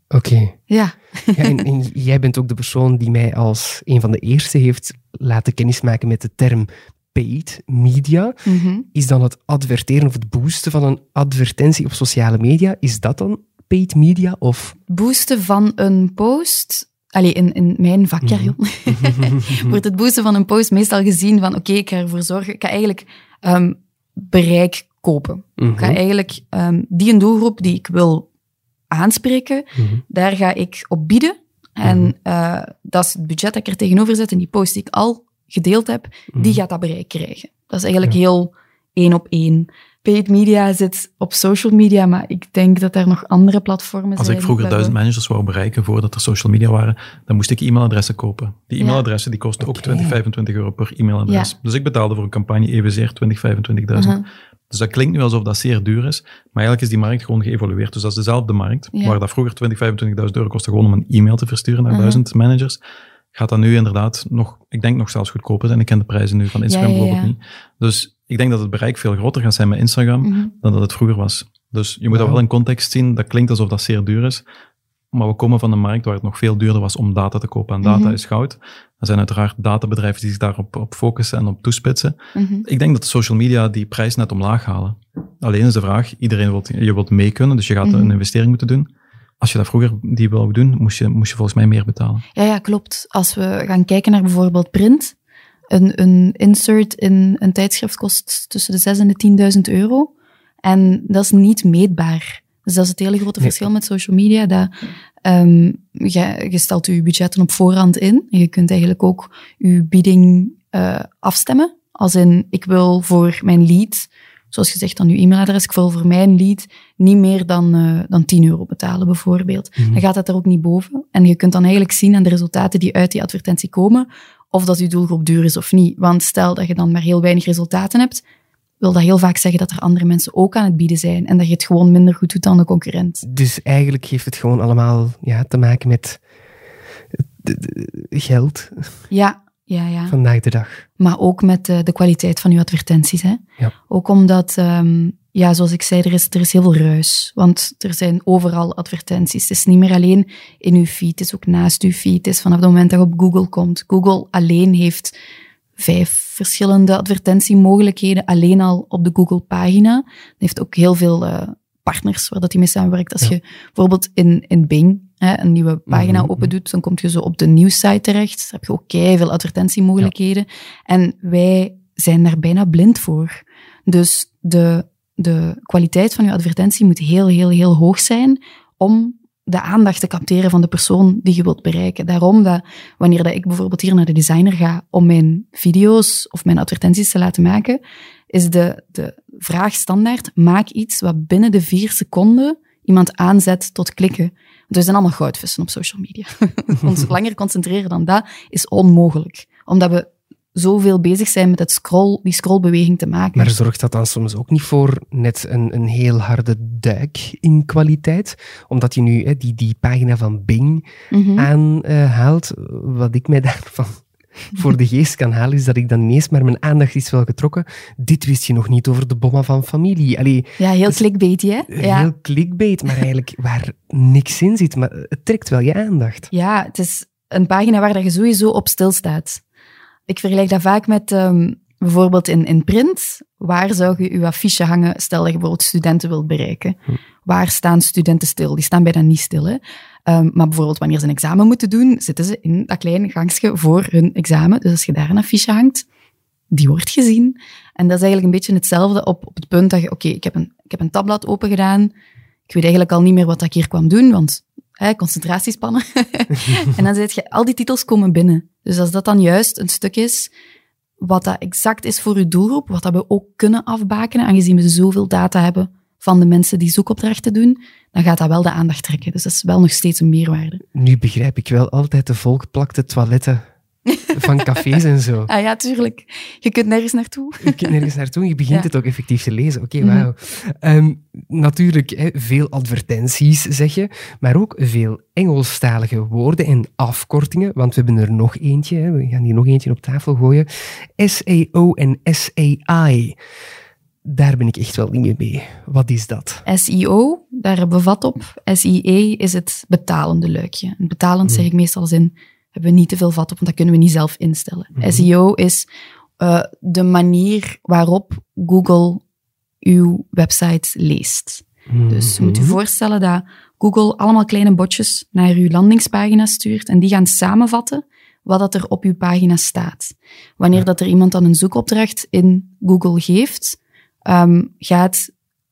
Oké. Ja. ja en, en, jij bent ook de persoon die mij als een van de eerste heeft laten kennismaken met de term paid media. Mhm. Is dan het adverteren of het boosten van een advertentie op sociale media, is dat dan paid media? Of? Boosten van een post Allee, in, in mijn vakjargon mhm. wordt het boosten van een post meestal gezien van oké, ik ga ervoor zorgen, ik ga eigenlijk um, bereik kopen. Ik ga mhm. eigenlijk um, die een doelgroep die ik wil aanspreken, daar ga ik op bieden. En uh, dat is het budget dat ik er tegenover zet en die post die ik al gedeeld heb, die mhm. gaat dat bereik krijgen. Dat is eigenlijk heel één op één. Paid media zit op social media, maar ik denk dat er nog andere platformen Als zijn. Als ik vroeger duizend managers wou bereiken voordat er social media waren, dan moest ik e-mailadressen kopen. Die e-mailadressen die kosten ook 20, 25 euro per e-mailadres. Dus ik betaalde voor een campagne evenzeer 20, 25.000. Uh Dus dat klinkt nu alsof dat zeer duur is, maar eigenlijk is die markt gewoon geëvolueerd. Dus dat is dezelfde markt, waar dat vroeger 20, 25.000 euro kostte gewoon om een e-mail te versturen naar duizend managers gaat dat nu inderdaad nog, ik denk nog zelfs goedkoper zijn. Ik ken de prijzen nu van Instagram bijvoorbeeld niet. Dus ik denk dat het bereik veel groter gaat zijn met Instagram mhm. dan dat het vroeger was. Dus je moet dat wel in context zien. Dat klinkt alsof dat zeer duur is. Maar we komen van een markt waar het nog veel duurder was om data te kopen. En data mhm. is goud. Er zijn uiteraard databedrijven die zich daarop op focussen en op toespitsen. Mhm. Ik denk dat social media die prijs net omlaag halen. Alleen is de vraag, iedereen wil, je wilt mee kunnen, dus je gaat een investering moeten doen. Als je dat vroeger die wou doen, moest je, moest je volgens mij meer betalen. Ja, ja, klopt. Als we gaan kijken naar bijvoorbeeld print, een, een insert in een tijdschrift kost tussen de 6 en de 10.000 euro. En dat is niet meetbaar. Dus dat is het hele grote verschil met social media. Dat, um, je, je, stelt je budgetten op voorhand in. Je kunt eigenlijk ook je bieding uh, afstemmen. Als in, ik wil voor mijn lead zoals gezegd, dan uw e-mailadres. Ik wil voor mijn lead niet meer dan, uh, dan 10 euro betalen, bijvoorbeeld. Mhm. Dan gaat dat er ook niet boven. En je kunt dan eigenlijk zien aan de resultaten die uit die advertentie komen, of dat uw doelgroep duur is of niet. Want stel dat je dan maar heel weinig resultaten hebt, wil dat heel vaak zeggen dat er andere mensen ook aan het bieden zijn en dat je het gewoon minder goed doet dan de concurrent. Dus eigenlijk heeft het gewoon allemaal ja, te maken met geld. Ja, ja, ja. Vandaag de dag. Maar ook met de, de kwaliteit van uw advertenties. Hè? Ja. Ook omdat, um, ja, zoals ik zei, er is, er is heel veel ruis. Want er zijn overal advertenties. Het is niet meer alleen in uw feed, het is ook naast uw feed. Het is vanaf het moment dat je op Google komt. Google alleen heeft vijf verschillende advertentiemogelijkheden alleen al op de Google-pagina. Het heeft ook heel veel uh, partners waar dat hij mee samenwerkt. Als je bijvoorbeeld in, in Bing hè, een nieuwe pagina mm open doet, dan kom je zo op de nieuwssite terecht. Dan heb je ook veel advertentiemogelijkheden. En wij zijn daar bijna blind voor. Dus de, de kwaliteit van je advertentie moet heel, heel, heel hoog zijn om de aandacht te capteren van de persoon die je wilt bereiken. Daarom dat wanneer dat ik bijvoorbeeld hier naar de designer ga om mijn video's of mijn advertenties te laten maken, is de, de vraag standaard, maak iets wat binnen de vier seconden iemand aanzet tot klikken. Want we zijn allemaal goudvissen op social media. Ons langer concentreren dan dat is onmogelijk. Omdat we zoveel bezig zijn met het scroll, die scrollbeweging te maken. Maar zorgt dat dan soms ook niet voor net een, een heel harde duik in kwaliteit? Omdat je nu hè, die, die pagina van Bing mm aanhaalt. wat ik mij daarvan voor de geest kan halen, is dat ik dan ineens maar mijn aandacht is wel getrokken. Dit wist je nog niet over de bomma van familie. Allee, ja, heel clickbait, hè? Ja. Heel clickbait, maar eigenlijk waar niks in zit. Maar het trekt wel je aandacht. Ja, het is een pagina waar je sowieso op stilstaat. Ik vergelijk dat vaak met um, bijvoorbeeld in, in print. Waar zou je je affiche hangen, stel dat je bijvoorbeeld studenten wilt bereiken? Hm. Waar staan studenten stil? Die staan bijna niet stil. Hè? Um, maar bijvoorbeeld wanneer ze een examen moeten doen, zitten ze in dat kleine gangstje voor hun examen. Dus als je daar een affiche hangt, die wordt gezien. En dat is eigenlijk een beetje hetzelfde op, op het punt dat je, oké, okay, ik, heb een, ik heb een tabblad open gedaan. Ik weet eigenlijk al niet meer wat ik hier kwam doen, want hè, concentratiespannen. en dan zeg je, al die titels komen binnen. Dus als dat dan juist een stuk is wat dat exact is voor uw doelgroep, wat dat we ook kunnen afbakenen, aangezien we zoveel data hebben van de mensen die zoekopdrachten doen, dan gaat dat wel de aandacht trekken. Dus dat is wel nog steeds een meerwaarde. Nu begrijp ik wel altijd de volgeplakte toiletten van cafés en zo. Ah ja, tuurlijk. Je kunt nergens naartoe. Je kunt nergens naartoe. Je begint het ook effectief te lezen. Oké, okay, wauw. Mhm. natuurlijk, hè, veel advertenties zeg je, maar ook veel Engelstalige woorden en afkortingen, want we hebben er nog eentje. Hè. We gaan hier nog eentje op tafel gooien. SEO en SAI daar ben ik echt wel niet mee mee. Wat is dat? SEO, daar hebben we vat op. SEA is het betalende luikje. En betalend zeg ik meestal als in, hebben we niet te veel vat op, want dat kunnen we niet zelf instellen. Mhm. SEO is uh, de manier waarop Google uw website leest. Dus je moet je mhm. voorstellen dat Google allemaal kleine botjes naar uw landingspagina stuurt en die gaan samenvatten wat dat er op uw pagina staat. Wanneer dat er iemand dan een zoekopdracht in Google geeft, um, gaat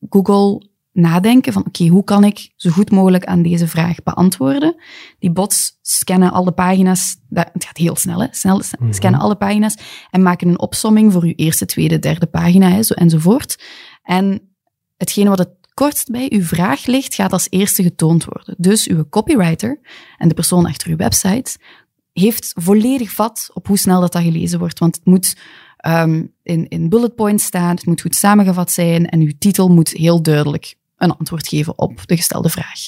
Google nadenken van oké, hoe kan ik zo goed mogelijk aan deze vraag beantwoorden? Die bots scannen alle pagina's, dat, het gaat heel snel, hè? snel mhm. scannen alle pagina's en maken een opsomming voor uw eerste, tweede, derde pagina hè, zo, enzovoort. En hetgene wat het kortst bij uw vraag ligt, gaat als eerste getoond worden. Dus uw copywriter en de persoon achter uw website heeft volledig vat op hoe snel dat, dat gelezen wordt. Want het moet um, in, in bullet points staan, het moet goed samengevat zijn en uw titel moet heel duidelijk een antwoord geven op de gestelde vraag.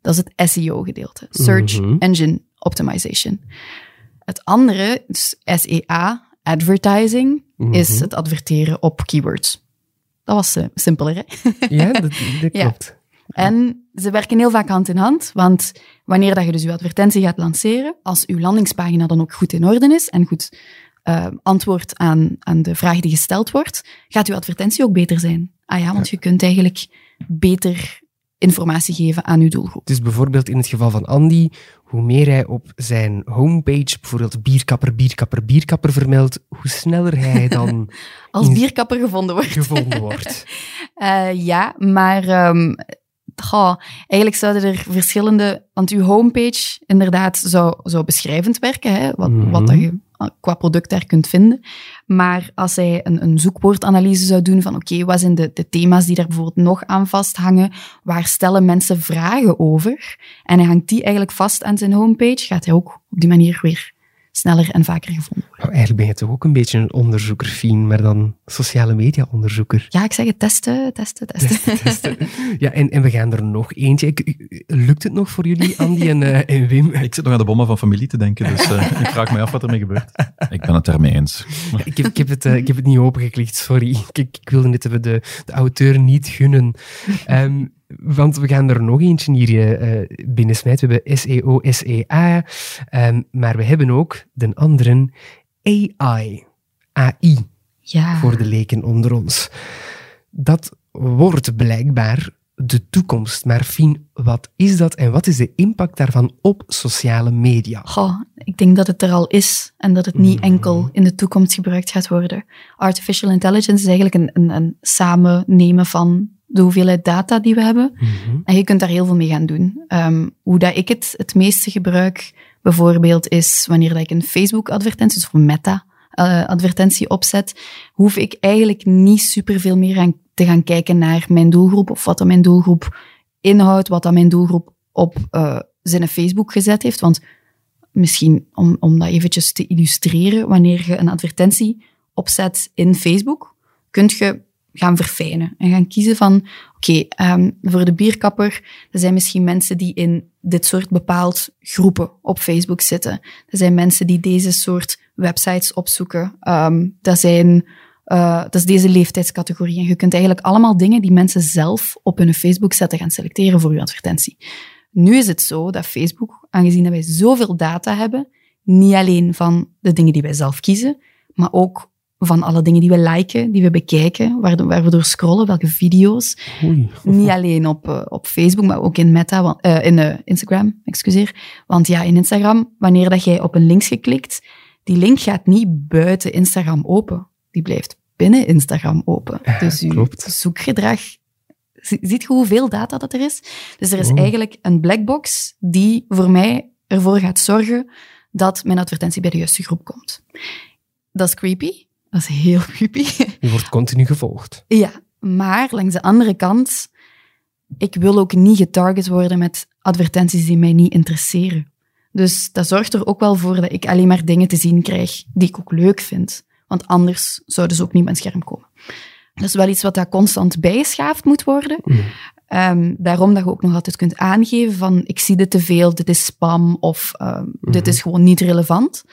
Dat is het SEO-gedeelte, Search mhm. Engine Optimization. Het andere, dus SEA, advertising, is mhm. het adverteren op keywords. Dat was uh, simpeler, hè? Ja, dat, dat klopt. En ze werken heel vaak hand in hand, want wanneer dat je dus je advertentie gaat lanceren, als uw landingspagina dan ook goed in orde is en goed uh, antwoord aan, aan de vraag die gesteld wordt, gaat uw advertentie ook beter zijn. Ah ja, want je kunt eigenlijk beter informatie geven aan uw doelgroep. Dus bijvoorbeeld in het geval van Andy, hoe meer hij op zijn homepage bijvoorbeeld bierkapper, bierkapper, bierkapper vermeldt, hoe sneller hij dan... Als bierkapper gevonden wordt. Gevonden wordt. uh, ja, maar um, goh, eigenlijk zouden er verschillende... Want uw homepage inderdaad zou, zou beschrijvend werken, hè, wat, mm -hmm. wat dat je qua product daar kunt vinden. Maar als hij een, een zoekwoordanalyse zou doen van oké, wat zijn de, de thema's die daar bijvoorbeeld nog aan vasthangen? Waar stellen mensen vragen over? En hij hangt die eigenlijk vast aan zijn homepage, gaat hij ook op die manier weer sneller en vaker gevonden worden. Nou, eigenlijk ben je toch ook een beetje een onderzoeker, Fien, maar dan sociale media onderzoeker. Ja, ik zeg het testen, testen, testen. testen, Ja, en, en we gaan er nog eentje. lukt het nog voor jullie, Andy en, uh, en Wim? Ik zit nog aan de bommen van familie te denken, dus uh, ik vraag me af wat ermee gebeurt. Ik ben het ermee eens. ik, heb, ik, heb het, uh, ik heb het niet opengeklikt, sorry. Ik, ik wilde dit de, de auteur niet gunnen. Um, want we gaan er nog eentje hier uh, binnen smijten. We hebben SEO, SEA. Um, maar we hebben ook de andere AI. AI. Ja. Voor de leken onder ons. Dat wordt blijkbaar de toekomst. Maar Fien, wat is dat en wat is de impact daarvan op sociale media? Goh, ik denk dat het er al is en dat het niet mhm. enkel in de toekomst gebruikt gaat worden. Artificial intelligence is eigenlijk een, een, een samennemen van de hoeveelheid data die we hebben. Mhm. En je kunt daar heel veel mee gaan doen. Um, hoe dat ik het het meeste gebruik, bijvoorbeeld, is wanneer dat ik een Facebook-advertentie, of een Meta-advertentie opzet, hoef ik eigenlijk niet superveel meer aan te gaan kijken naar mijn doelgroep of wat dan mijn doelgroep inhoudt, wat dan mijn doelgroep op uh, zijn Facebook gezet heeft. Want misschien om, om dat eventjes te illustreren, wanneer je een advertentie opzet in Facebook, kun je gaan verfijnen en gaan kiezen van, oké, um, voor de bierkapper, er zijn misschien mensen die in dit soort bepaald groepen op Facebook zitten. Er zijn mensen die deze soort websites opzoeken. Um, dat zijn uh, dat is deze leeftijdscategorie. En je kunt eigenlijk allemaal dingen die mensen zelf op hun Facebook zetten gaan selecteren voor je advertentie. Nu is het zo dat Facebook, aangezien dat wij zoveel data hebben, niet alleen van de dingen die wij zelf kiezen, maar ook van alle dingen die we liken, die we bekijken, waar, waar we door scrollen, welke video's. Oei. Niet alleen op, uh, op Facebook, maar ook in Meta, uh, in uh, Instagram, excuseer. Want ja, in Instagram, wanneer dat jij op een link geklikt, die link gaat niet buiten Instagram open die blijft binnen Instagram open. Dus uw zoekgedrag, ziet je hoeveel data dat er is? Dus er is oh. eigenlijk een blackbox die voor mij ervoor gaat zorgen dat mijn advertentie bij de juiste groep komt. Dat is creepy. Dat is heel creepy. Je wordt continu gevolgd. Ja, maar langs de andere kant, ik wil ook niet getarget worden met advertenties die mij niet interesseren. Dus dat zorgt er ook wel voor dat ik alleen maar dingen te zien krijg die ik ook leuk vind. Want anders zouden ze ook niet op mijn scherm komen. Dat is wel iets wat daar constant bijgeschaafd moet worden. Mm. Um, daarom dat je ook nog altijd kunt aangeven van ik zie dit te veel, dit is spam of um, dit mhm. is gewoon niet relevant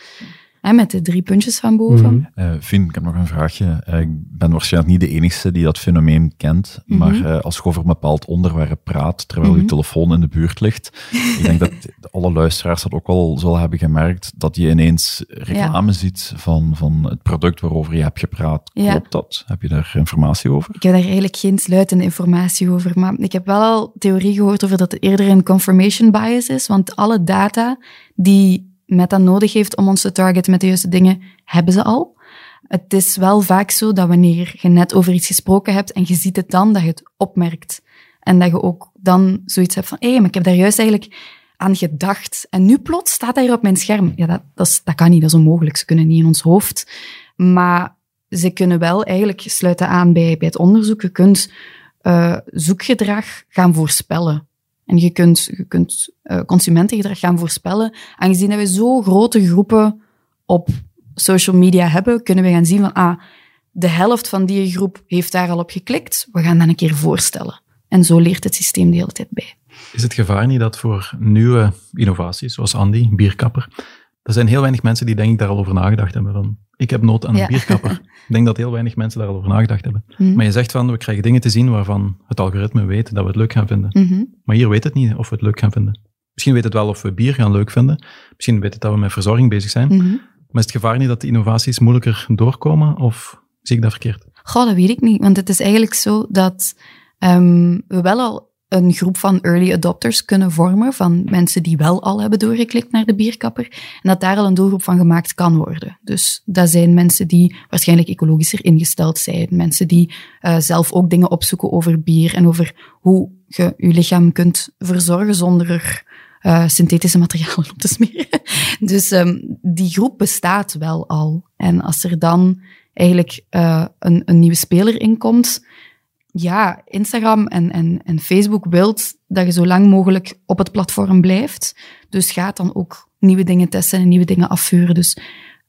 met de drie puntjes van boven. Mm Fien, ik heb nog een vraagje. Uh, ik ben waarschijnlijk niet de enige die dat fenomeen kent, mhm. maar uh, als je over een bepaald onderwerp praat, terwijl je mhm. telefoon in de buurt ligt, ik denk dat alle luisteraars dat ook wel zullen hebben gemerkt, dat je ineens reclame ziet van, van het product waarover je hebt gepraat. Klopt dat? Heb je daar informatie over? Ik heb daar eigenlijk geen sluitende informatie over, maar ik heb wel al theorie gehoord over dat het eerder een confirmation bias is, want alle data die Meta nodig heeft om ons te targeten met de juiste dingen, hebben ze al. Het is wel vaak zo dat wanneer je net over iets gesproken hebt en je ziet het dan, dat je het opmerkt. En dat je ook dan zoiets hebt van, hé, hey, maar ik heb daar juist eigenlijk aan gedacht. En nu plots staat hij hier op mijn scherm. Ja, dat, dat, dat kan niet, dat is onmogelijk. Ze kunnen niet in ons hoofd. Maar ze kunnen wel eigenlijk sluiten aan bij, bij het onderzoek. Je kunt uh, zoekgedrag gaan voorspellen. En je kunt, je kunt uh, consumentengedrag gaan voorspellen. Aangezien we zo grote groepen op social media hebben, kunnen we gaan zien van, ah, de helft van die groep heeft daar al op geklikt. We gaan dat een keer voorstellen. En zo leert het systeem de hele tijd bij. Is het gevaar niet dat voor nieuwe innovaties, zoals Andy, bierkapper, er zijn heel weinig mensen die denk ik daar al over nagedacht hebben. Dan, ik heb nood aan een bierkapper. ik denk dat heel weinig mensen daar al over nagedacht hebben. Mhm. Maar je zegt van, we krijgen dingen te zien waarvan het algoritme weet dat we het leuk gaan vinden. Mhm. Maar hier weet het niet of we het leuk gaan vinden. Misschien weet het wel of we bier gaan leuk vinden. Misschien weet het dat we met verzorging bezig zijn. Mhm. Maar is het gevaar niet dat de innovaties moeilijker doorkomen? Of zie ik dat verkeerd? Goh, dat weet ik niet. Want het is eigenlijk zo dat um, we wel al een groep van early adopters kunnen vormen, van mensen die wel al hebben doorgeklikt naar de bierkapper, en dat daar al een doelgroep van gemaakt kan worden. Dus dat zijn mensen die waarschijnlijk ecologischer ingesteld zijn, mensen die uh, zelf ook dingen opzoeken over bier en over hoe je je lichaam kunt verzorgen zonder er uh, synthetische materialen op te smeren. Dus um, die groep bestaat wel al. En als er dan eigenlijk uh, een, een nieuwe speler in komt, ja, Instagram en, en, en Facebook wilt dat je zo lang mogelijk op het platform blijft. Dus gaat dan ook nieuwe dingen testen en nieuwe dingen afvuren. Dus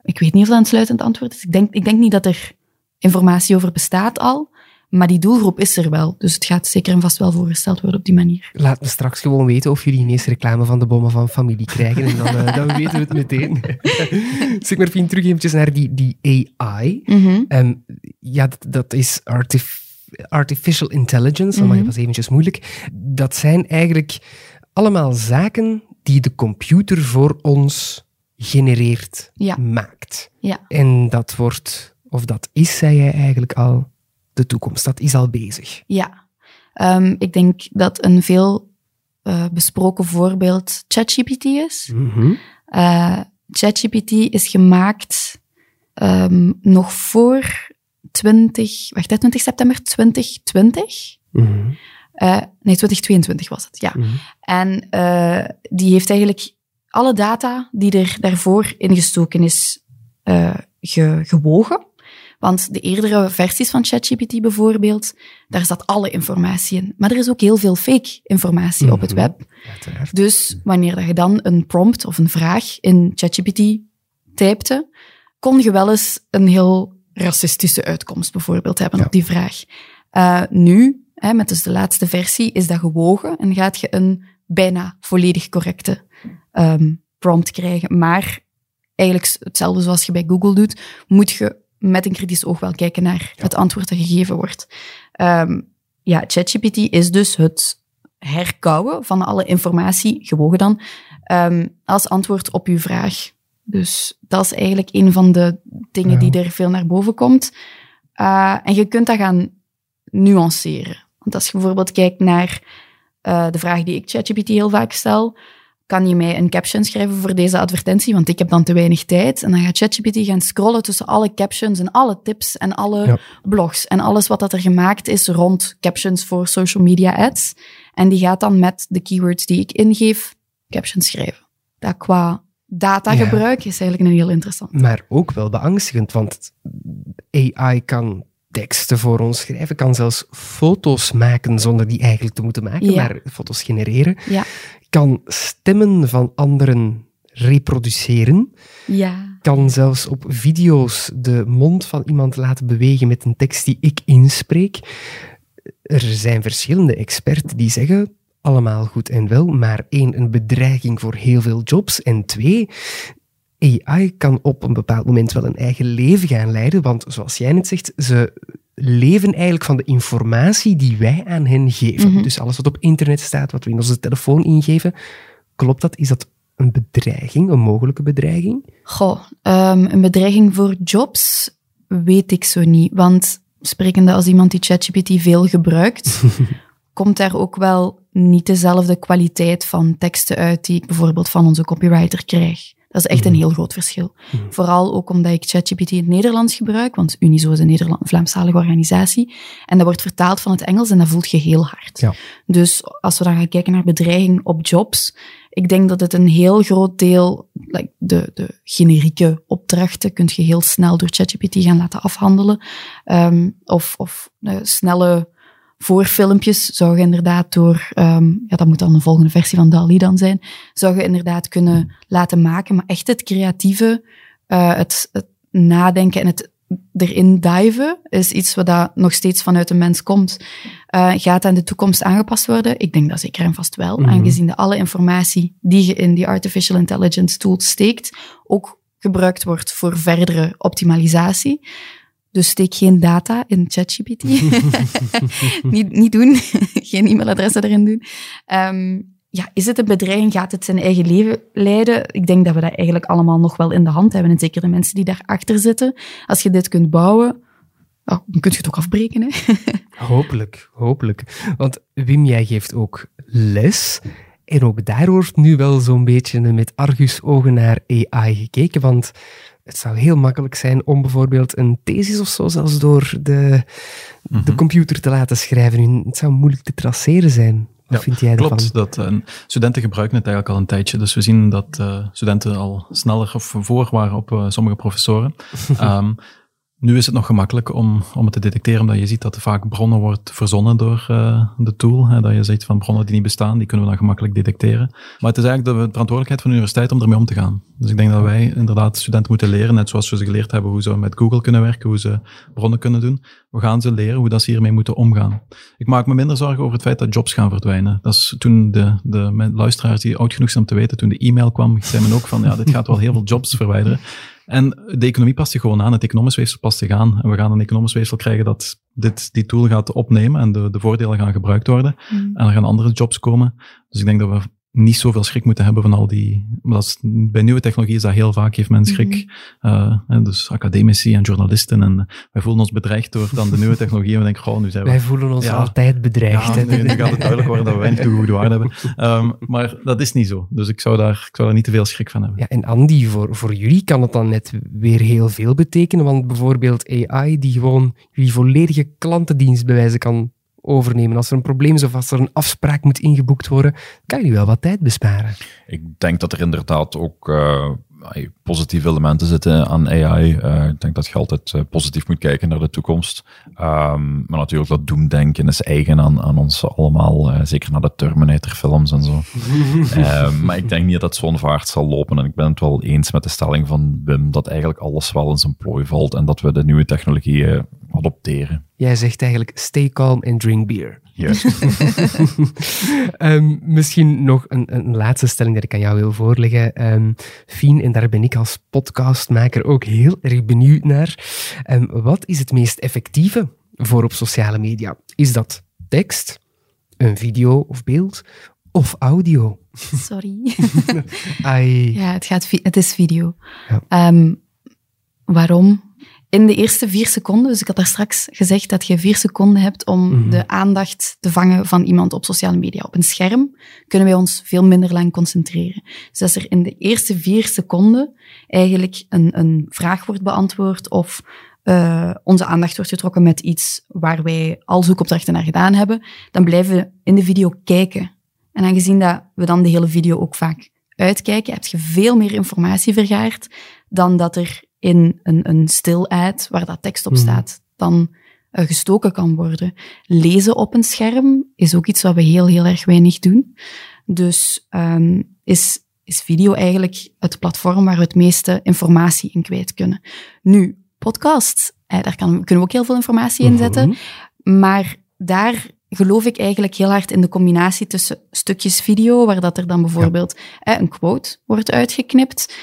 ik weet niet of dat een sluitend antwoord is. Ik denk, ik denk niet dat er informatie over bestaat al. Maar die doelgroep is er wel. Dus het gaat zeker en vast wel voorgesteld worden op die manier. Laat me straks gewoon weten of jullie ineens reclame van de bommen van familie krijgen. En dan, uh, dan weten we het meteen. zeg maar, Fien, terug eventjes naar die, die AI. Mhm. Um, ja, dat, dat is artif artificial intelligence. Dat Mhm. was eventjes moeilijk. Dat zijn eigenlijk allemaal zaken die de computer voor ons genereert, Ja. maakt. Ja. En dat wordt, of dat is, zei jij eigenlijk al, de toekomst. Dat is al bezig. Ja. Ehm, ik denk dat een veel eh, besproken voorbeeld ChatGPT is. Mhm. Eh, ChatGPT is gemaakt ehm, nog voor 20, wacht, hè, 20 september 2020. Mhm. Eh, nee, 2022 was het, ja. Mhm. En eh, die heeft eigenlijk alle data die er daarvoor ingestoken is, ge- gewogen. Want de eerdere versies van ChatGPT bijvoorbeeld, daar zat alle informatie in. Maar er is ook heel veel fake informatie op het Mhm. web. Uiteraard. Dus wanneer dat je dan een prompt of een vraag in ChatGPT typte, kon je wel eens een heel racistische uitkomst bijvoorbeeld hebben Ja. op die vraag. Eh, nu, hè, met dus de laatste versie, is dat gewogen en gaat je een bijna volledig correcte ehm, prompt krijgen. Maar eigenlijk hetzelfde zoals je bij Google doet, moet je met een kritisch oog wel kijken naar het antwoord dat gegeven wordt. Ehm, ja, ChatGPT is dus het herkouwen van alle informatie, gewogen dan, ehm, als antwoord op uw vraag. Dus dat is eigenlijk een van de dingen Ja. die er veel naar boven komt. Uh, en je kunt dat gaan nuanceren. Want als je bijvoorbeeld kijkt naar uh, de vraag die ik ChatGPT heel vaak stel, kan je mij een caption schrijven voor deze advertentie, want ik heb dan te weinig tijd. En dan gaat ChatGPT gaan scrollen tussen alle captions en alle tips en alle Ja. blogs en alles wat dat er gemaakt is rond captions voor social media ads. En die gaat dan met de keywords die ik ingeef, captions schrijven. Dat qua datagebruik is eigenlijk een heel interessant. Maar ook wel beangstigend, want AI kan teksten voor ons schrijven, kan zelfs foto's maken zonder die eigenlijk te moeten maken, Ja. maar foto's genereren. Ja. Kan stemmen van anderen reproduceren. Ja. Kan zelfs op video's de mond van iemand laten bewegen met een tekst die ik inspreek. Er zijn verschillende experten die zeggen, allemaal goed en wel, maar één, een bedreiging voor heel veel jobs. En twee, AI kan op een bepaald moment wel een eigen leven gaan leiden, want zoals jij net zegt, ze leven eigenlijk van de informatie die wij aan hen geven. Mhm. Dus alles wat op internet staat, wat we in onze telefoon ingeven, klopt dat? Is dat een bedreiging, een mogelijke bedreiging? Goh, um, een bedreiging voor jobs weet ik zo niet. Want sprekende als iemand die ChatGPT veel gebruikt, komt daar ook wel niet dezelfde kwaliteit van teksten uit die ik bijvoorbeeld van onze copywriter krijg. Dat is echt een heel groot verschil. Vooral ook omdat ik ChatGPT in het Nederlands gebruik, want Unizo is een Nederland, Vlaamstalige organisatie. En dat wordt vertaald van het Engels en dat voelt je heel hard. Ja. Dus als we dan gaan kijken naar bedreiging op jobs, ik denk dat het een heel groot deel, like de, de generieke opdrachten, kun je heel snel door ChatGPT gaan laten afhandelen. Um, of of uh, snelle voorfilmpjes zou je inderdaad door, um, ja, dat moet dan de volgende versie van DALI dan zijn, zou je inderdaad kunnen laten maken. Maar echt het creatieve, uh, het, het nadenken en het erin diven is iets wat dat nog steeds vanuit de mens komt. Uh, gaat aan de toekomst aangepast worden? Ik denk dat zeker en vast wel, mm -hmm. aangezien de alle informatie die je in die artificial intelligence tools steekt, ook gebruikt wordt voor verdere optimalisatie. Dus steek geen data in ChatGPT. niet, niet doen. geen e-mailadressen erin doen. Um, ja, is het een bedreiging? Gaat het zijn eigen leven leiden? Ik denk dat we dat eigenlijk allemaal nog wel in de hand hebben. En zeker de mensen die daarachter zitten. Als je dit kunt bouwen, oh, dan kun je het ook afbreken. Hè? hopelijk, hopelijk. Want Wim, jij geeft ook les. En ook daar wordt nu wel zo'n beetje met argusogen naar AI gekeken. Want het zou heel makkelijk zijn om bijvoorbeeld een thesis of zo zelfs door de, mm -hmm. de computer te laten schrijven. Het zou moeilijk te traceren zijn. Wat ja, vind jij klopt, ervan? Dat, uh, studenten gebruiken het eigenlijk al een tijdje. Dus we zien dat uh, studenten al sneller of voor waren op uh, sommige professoren. um, Nu is het nog gemakkelijk om, om het te detecteren, omdat je ziet dat er vaak bronnen wordt verzonnen door uh, de tool. Hè, dat je ziet van bronnen die niet bestaan, die kunnen we dan gemakkelijk detecteren. Maar het is eigenlijk de verantwoordelijkheid van de universiteit om ermee om te gaan. Dus ik denk dat wij inderdaad studenten moeten leren, net zoals we ze geleerd hebben hoe ze met Google kunnen werken, hoe ze bronnen kunnen doen. We gaan ze leren hoe dat ze hiermee moeten omgaan. Ik maak me minder zorgen over het feit dat jobs gaan verdwijnen. Dat is toen de, de luisteraars die oud genoeg zijn om te weten, toen de e-mail kwam, zei men ook van, ja, dit gaat wel heel veel jobs verwijderen. En de economie past zich gewoon aan, het economisch weefsel past zich aan. En we gaan een economisch weefsel krijgen dat dit, die tool gaat opnemen en de, de voordelen gaan gebruikt worden. Mm. En er gaan andere jobs komen. Dus ik denk dat we niet zoveel schrik moeten hebben van al die. Maar dat is, bij nieuwe technologie is dat heel vaak, heeft men schrik. Mm uh, dus academici en journalisten. En wij voelen ons bedreigd door dan de nieuwe technologie. En we denken, nu zijn we. Wij voelen ons altijd bedreigd. Ja, nu, nu, gaat het duidelijk worden dat we weinig toegevoegde waarde hebben. Um, maar dat is niet zo. Dus ik zou, daar, ik zou daar niet te veel schrik van hebben. Ja, en Andy, voor, voor jullie kan het dan net weer heel veel betekenen. Want bijvoorbeeld AI, die gewoon jullie volledige klantendienst bewijzen kan overnemen. Als er een probleem is of als er een afspraak moet ingeboekt worden, kan je wel wat tijd besparen. Ik denk dat er inderdaad ook uh, positieve elementen zitten aan AI. Uh, eh, ik denk dat je altijd uh, positief moet kijken naar de toekomst. Um, maar natuurlijk, dat doemdenken is eigen aan, aan ons allemaal. zeker naar de Terminator-films en zo. um, maar ik denk niet dat het zo'n vaart zal lopen. En ik ben het wel eens met de stelling van Wim dat eigenlijk alles wel in zijn plooi valt en dat we de nieuwe technologieën adopteren. Jij zegt eigenlijk stay calm and drink beer. Juist. um, misschien nog een, een, laatste stelling dat ik aan jou wil voorleggen. Um, Fien, en daar ben ik als podcastmaker ook heel erg benieuwd naar. Um, wat is het meest effectieve voor op sociale media? Is dat tekst, een video of beeld of audio? Sorry. Ja, het, gaat, het is video. Ja. waarom? In de eerste vier seconden, dus ik had daar straks gezegd dat je vier seconden hebt om mhm. de aandacht te vangen van iemand op sociale media. Op een scherm kunnen wij ons veel minder lang concentreren. Dus als er in de eerste vier seconden eigenlijk een, een vraag wordt beantwoord of uh, onze aandacht wordt getrokken met iets waar wij al zoekopdrachten naar gedaan hebben, dan blijven we in de video kijken. En aangezien dat we dan de hele video ook vaak uitkijken, heb je veel meer informatie vergaard dan dat er in een, een stil ad waar dat tekst op mhm. staat, dan uh, gestoken kan worden. Lezen op een scherm is ook iets wat we heel, heel erg weinig doen. Dus um, is, is video eigenlijk het platform waar we het meeste informatie in kwijt kunnen. Nu, podcasts, eh, daar kan, kunnen we ook heel veel informatie in zetten. Mhm. Maar daar geloof ik eigenlijk heel hard in de combinatie tussen stukjes video, waar dat er dan bijvoorbeeld eh, een quote wordt uitgeknipt,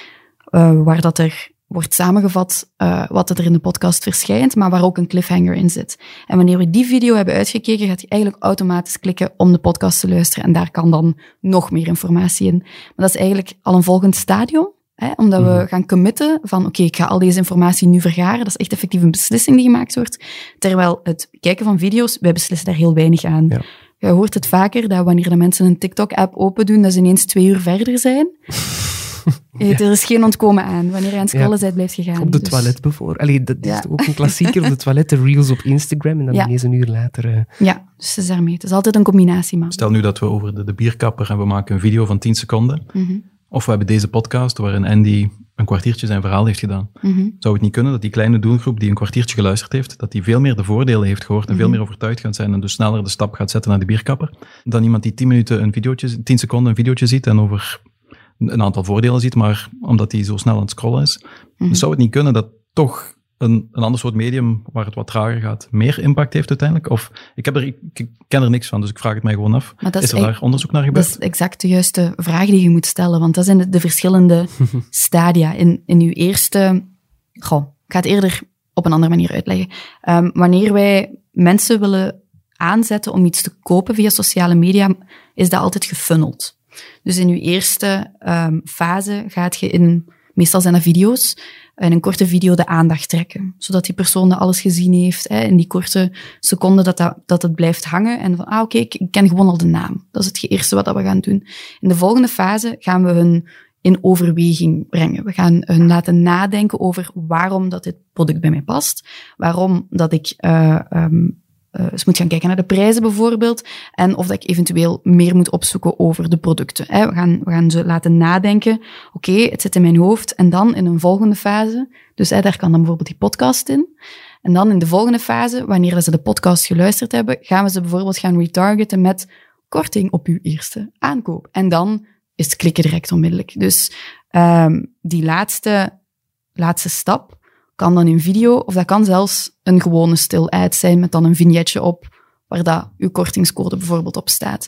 uh, waar dat er wordt samengevat uh, wat er in de podcast verschijnt, maar waar ook een cliffhanger in zit. En wanneer we die video hebben uitgekeken, gaat je eigenlijk automatisch klikken om de podcast te luisteren. En daar kan dan nog meer informatie in. Maar dat is eigenlijk al een volgend stadium. Hè, omdat we mhm. gaan committen van, oké, ik ga al deze informatie nu vergaren. Dat is echt effectief een beslissing die gemaakt wordt. Terwijl het kijken van video's, wij beslissen daar heel weinig aan. Ja. Je hoort het vaker, dat wanneer de mensen een TikTok-app open doen, dat ze ineens twee uur verder zijn. Er is geen ontkomen aan. Wanneer je aan het scrollen ja. bent, blijft je gaan. Op de dus- toilet bijvoorbeeld. Allee, dat is ook een klassieker op de toilet, de reels op Instagram en dan ineens een uur later... Uh... Ja, dus het is daarmee. Het is altijd een combinatie, man. Stel nu dat we over de, de bierkapper en we maken een video van 10 seconden. Mm Of we hebben deze podcast waarin Andy een kwartiertje zijn verhaal heeft gedaan. Mm Zou het niet kunnen dat die kleine doelgroep die een kwartiertje geluisterd heeft, dat die veel meer de voordelen heeft gehoord en veel mhm. meer overtuigd gaat zijn en dus sneller de stap gaat zetten naar de bierkapper, dan iemand die 10 minuten een videootje, 10 seconden een videootje ziet en over een aantal voordelen ziet, maar omdat hij zo snel aan het scrollen is. Mm zou het niet kunnen dat toch een, een ander soort medium, waar het wat trager gaat, meer impact heeft uiteindelijk? Of ik, heb er, ik, ken er niks van, dus ik vraag het mij gewoon af. is, er daar onderzoek naar gebeurd? Dat is exact de juiste vraag die je moet stellen, want dat zijn de, de verschillende stadia. In, in uw eerste... Goh, ik ga het eerder op een andere manier uitleggen. Um, wanneer wij mensen willen aanzetten om iets te kopen via sociale media, is dat altijd gefunneld. Dus in je eerste um, fase gaat je in, meestal zijn dat video's, in een korte video de aandacht trekken. Zodat die persoon alles gezien heeft. Hè, in die korte seconde dat, dat, het blijft hangen. En van, ah oké, ik, ken gewoon al de naam. Dat is het eerste wat we gaan doen. In de volgende fase gaan we hun in overweging brengen. We gaan hun laten nadenken over waarom dat dit product bij mij past. Waarom dat ik uh, uh, eens moet gaan kijken naar de prijzen bijvoorbeeld. En of dat ik eventueel meer moet opzoeken over de producten. Hè. We, gaan, we gaan ze laten nadenken. Oké, het zit in mijn hoofd. En dan in een volgende fase. Dus daar kan dan bijvoorbeeld die podcast in. En dan in de volgende fase, wanneer ze de podcast geluisterd hebben, gaan we ze bijvoorbeeld gaan retargeten met korting op uw eerste aankoop. En dan is het klikken direct onmiddellijk. Dus um, die laatste, laatste stap kan dan in video, of dat kan zelfs een gewone stil ad zijn met dan een vignetje op, waar dat uw kortingscode bijvoorbeeld op staat.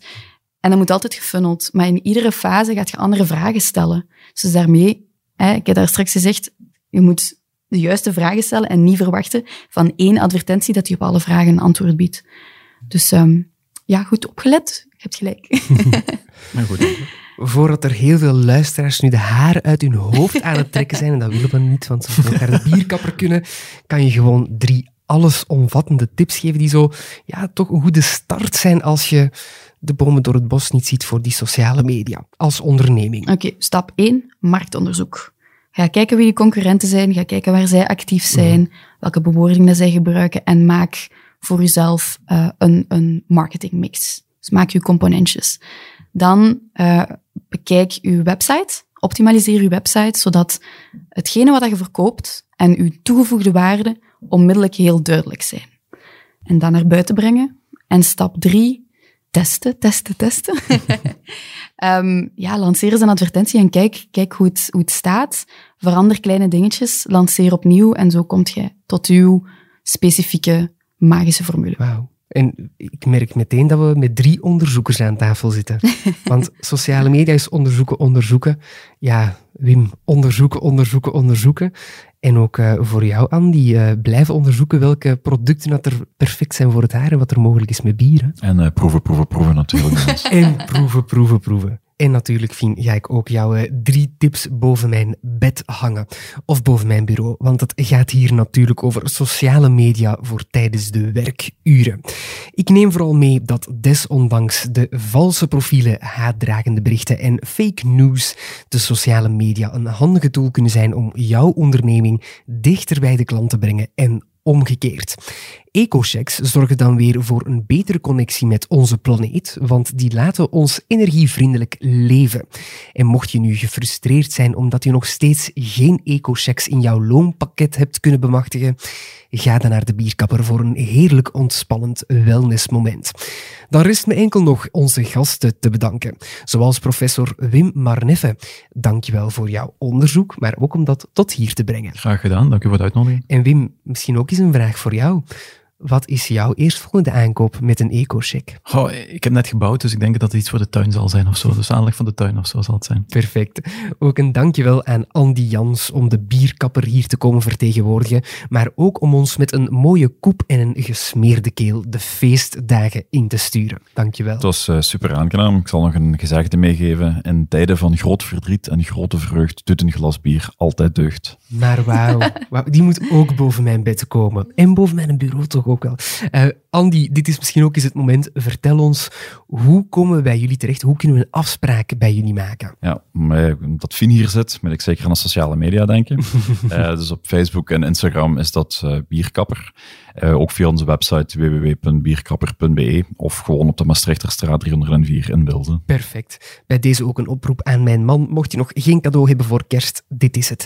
En dat moet altijd gefunneld, maar in iedere fase gaat je andere vragen stellen. Dus daarmee, hè, ik heb daar straks gezegd, je moet de juiste vragen stellen en niet verwachten van één advertentie dat je op alle vragen een antwoord biedt. Dus um, ja, goed opgelet. Je hebt gelijk. maar goed. Voordat er heel veel luisteraars nu de haren uit hun hoofd aan het trekken zijn, en dat willen we niet, want ze moeten naar de bierkapper kunnen, kan je gewoon drie allesomvattende tips geven die zo ja, toch een goede start zijn als je de bomen door het bos niet ziet voor die sociale media als onderneming. Oké, stap 1, marktonderzoek. Ga kijken wie de concurrenten zijn, ga kijken waar zij actief zijn, mhm. welke bewoordingen zij gebruiken en maak voor jezelf uh, een, een marketingmix. Dus maak je componentjes. Dan uh, bekijk uw website, optimaliseer uw website, zodat hetgene wat je verkoopt en uw toegevoegde waarde onmiddellijk heel duidelijk zijn. En dan naar buiten brengen. En stap drie, testen, testen, testen. um, ja, lanceer eens een advertentie en kijk, kijk hoe, het, hoe het staat. Verander kleine dingetjes, lanceer opnieuw en zo komt je tot uw specifieke magische formule. Wauw. En ik merk meteen dat we met drie onderzoekers aan tafel zitten. Want sociale media is onderzoeken, onderzoeken. Ja, Wim, onderzoeken, onderzoeken, onderzoeken. En ook uh, voor jou, Andy, uh, blijven onderzoeken welke producten dat er perfect zijn voor het haar en wat er mogelijk is met bieren. En uh, proeven, proeven, proeven natuurlijk. en proeven, proeven, proeven. En natuurlijk, Fien, ga ik ook jouw eh, drie tips boven mijn bed hangen. Of boven mijn bureau, want het gaat hier natuurlijk over sociale media voor tijdens de werkuren. Ik neem vooral mee dat desondanks de valse profielen, haatdragende berichten en fake news, de sociale media een handige tool kunnen zijn om jouw onderneming dichter bij de klant te brengen en omgekeerd. Ecochecks zorgen dan weer voor een betere connectie met onze planeet, want die laten ons energievriendelijk leven. En mocht je nu gefrustreerd zijn omdat je nog steeds geen ecochecks in jouw loonpakket hebt kunnen bemachtigen, ga dan naar de bierkapper voor een heerlijk ontspannend wellnessmoment. Dan rest me enkel nog onze gasten te bedanken, zoals professor Wim Marneffe. Dankjewel voor jouw onderzoek, maar ook om dat tot hier te brengen. Graag gedaan, dank u voor de uitnodiging. En Wim, misschien ook eens een vraag voor jou. Wat is jouw eerstvolgende aankoop met een eco-check? Oh, ik heb net gebouwd, dus ik denk dat het iets voor de tuin zal zijn of zo. Dus aanleg van de tuin of zo zal het zijn. Perfect. Ook een dankjewel aan Andy Jans om de bierkapper hier te komen vertegenwoordigen, maar ook om ons met een mooie koep en een gesmeerde keel de feestdagen in te sturen. Dankjewel. Het was uh, super aangenaam. Ik zal nog een gezegde meegeven. In tijden van groot verdriet en grote vreugd doet een glas bier altijd deugd. Maar wauw, die moet ook boven mijn bed komen. En boven mijn bureau toch ook wel. Uh, Andy, dit is misschien ook eens het moment. Vertel ons, hoe komen we bij jullie terecht? Hoe kunnen we een afspraak bij jullie maken? Ja, dat Fien hier zit, moet ik zeker aan de sociale media denken. uh, dus op Facebook en Instagram is dat uh, Bierkapper. Ook via onze website www.bierkapper.be of gewoon op de Maastrichterstraat 304 in Wilde. Perfect. Bij deze ook een oproep aan mijn man. Mocht je nog geen cadeau hebben voor kerst, dit is het.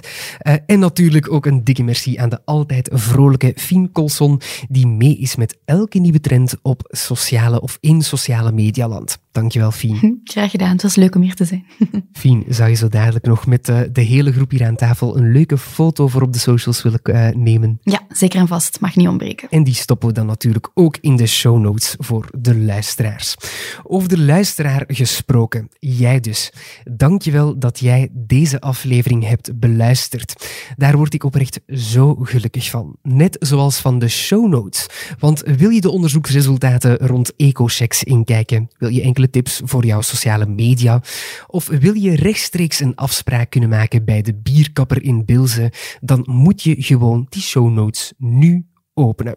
En natuurlijk ook een dikke merci aan de altijd vrolijke Fien Colson, die mee is met elke nieuwe trend op sociale of in sociale medialand. Dankjewel, Fien. Graag gedaan, het was leuk om hier te zijn. Fien, zou je zo dadelijk nog met de, de hele groep hier aan tafel een leuke foto voor op de socials willen uh, nemen? Ja, zeker en vast. Mag niet ontbreken. En die stoppen we dan natuurlijk ook in de show notes voor de luisteraars. Over de luisteraar gesproken, jij dus. Dankjewel dat jij deze aflevering hebt beluisterd. Daar word ik oprecht zo gelukkig van. Net zoals van de show notes. Want wil je de onderzoeksresultaten rond EcoChecks inkijken? Wil je enkele tips voor jouw sociale media? Of wil je rechtstreeks een afspraak kunnen maken bij de bierkapper in Bilze? Dan moet je gewoon die show notes nu openen.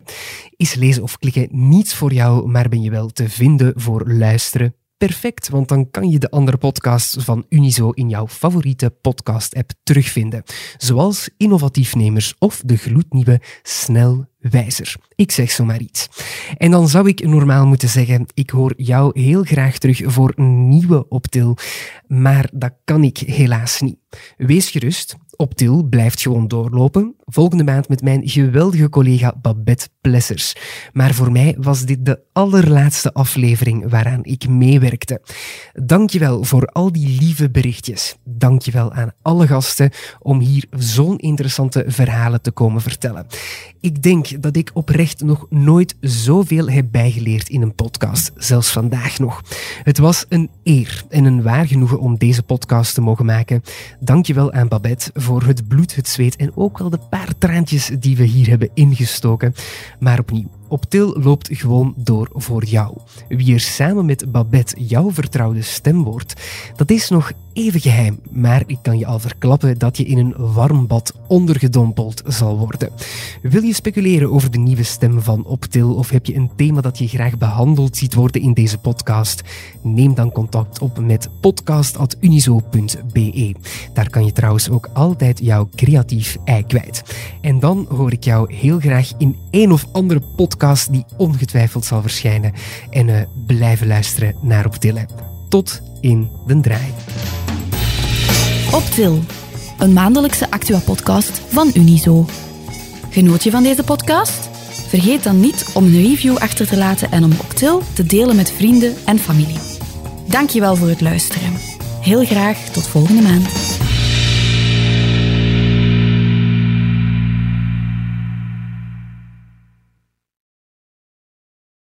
Is lezen of klikken niets voor jou, maar ben je wel te vinden voor luisteren? Perfect, want dan kan je de andere podcasts van Unizo in jouw favoriete podcast-app terugvinden, zoals Innovatiefnemers of de gloednieuwe Snel wijzer. Ik zeg zomaar iets. En dan zou ik normaal moeten zeggen, ik hoor jou heel graag terug voor een nieuwe Optil, maar dat kan ik helaas niet. Wees gerust, Optil blijft gewoon doorlopen. Volgende maand met mijn geweldige collega Babette Plessers. Maar voor mij was dit de allerlaatste aflevering waaraan ik meewerkte. Dankjewel voor al die lieve berichtjes. Dankjewel aan alle gasten om hier zo'n interessante verhalen te komen vertellen. Ik denk dat ik oprecht nog nooit zoveel heb bijgeleerd in een podcast, zelfs vandaag nog. Het was een eer en een waar genoegen om deze podcast te mogen maken. Dankjewel aan Babette voor het bloed, het zweet en ook wel de paar traantjes die we hier hebben ingestoken. Maar opnieuw, Optil loopt gewoon door voor jou. Wie er samen met Babette jouw vertrouwde stem wordt, dat is nog even geheim, maar ik kan je al verklappen dat je in een warm bad ondergedompeld zal worden. Wil je speculeren over de nieuwe stem van Optil of heb je een thema dat je graag behandeld ziet worden in deze podcast? Neem dan contact op met podcast.unizo.be. Daar kan je trouwens ook altijd jouw creatief ei kwijt. En dan hoor ik jou heel graag in een of andere podcast die ongetwijfeld zal verschijnen. En uh, blijven luisteren naar Optillen. Tot in de draai. Optil, een maandelijkse Actua-podcast van Unizo. Genoot je van deze podcast? Vergeet dan niet om een review achter te laten en om Optil te delen met vrienden en familie. Dankjewel voor het luisteren. Heel graag tot volgende maand.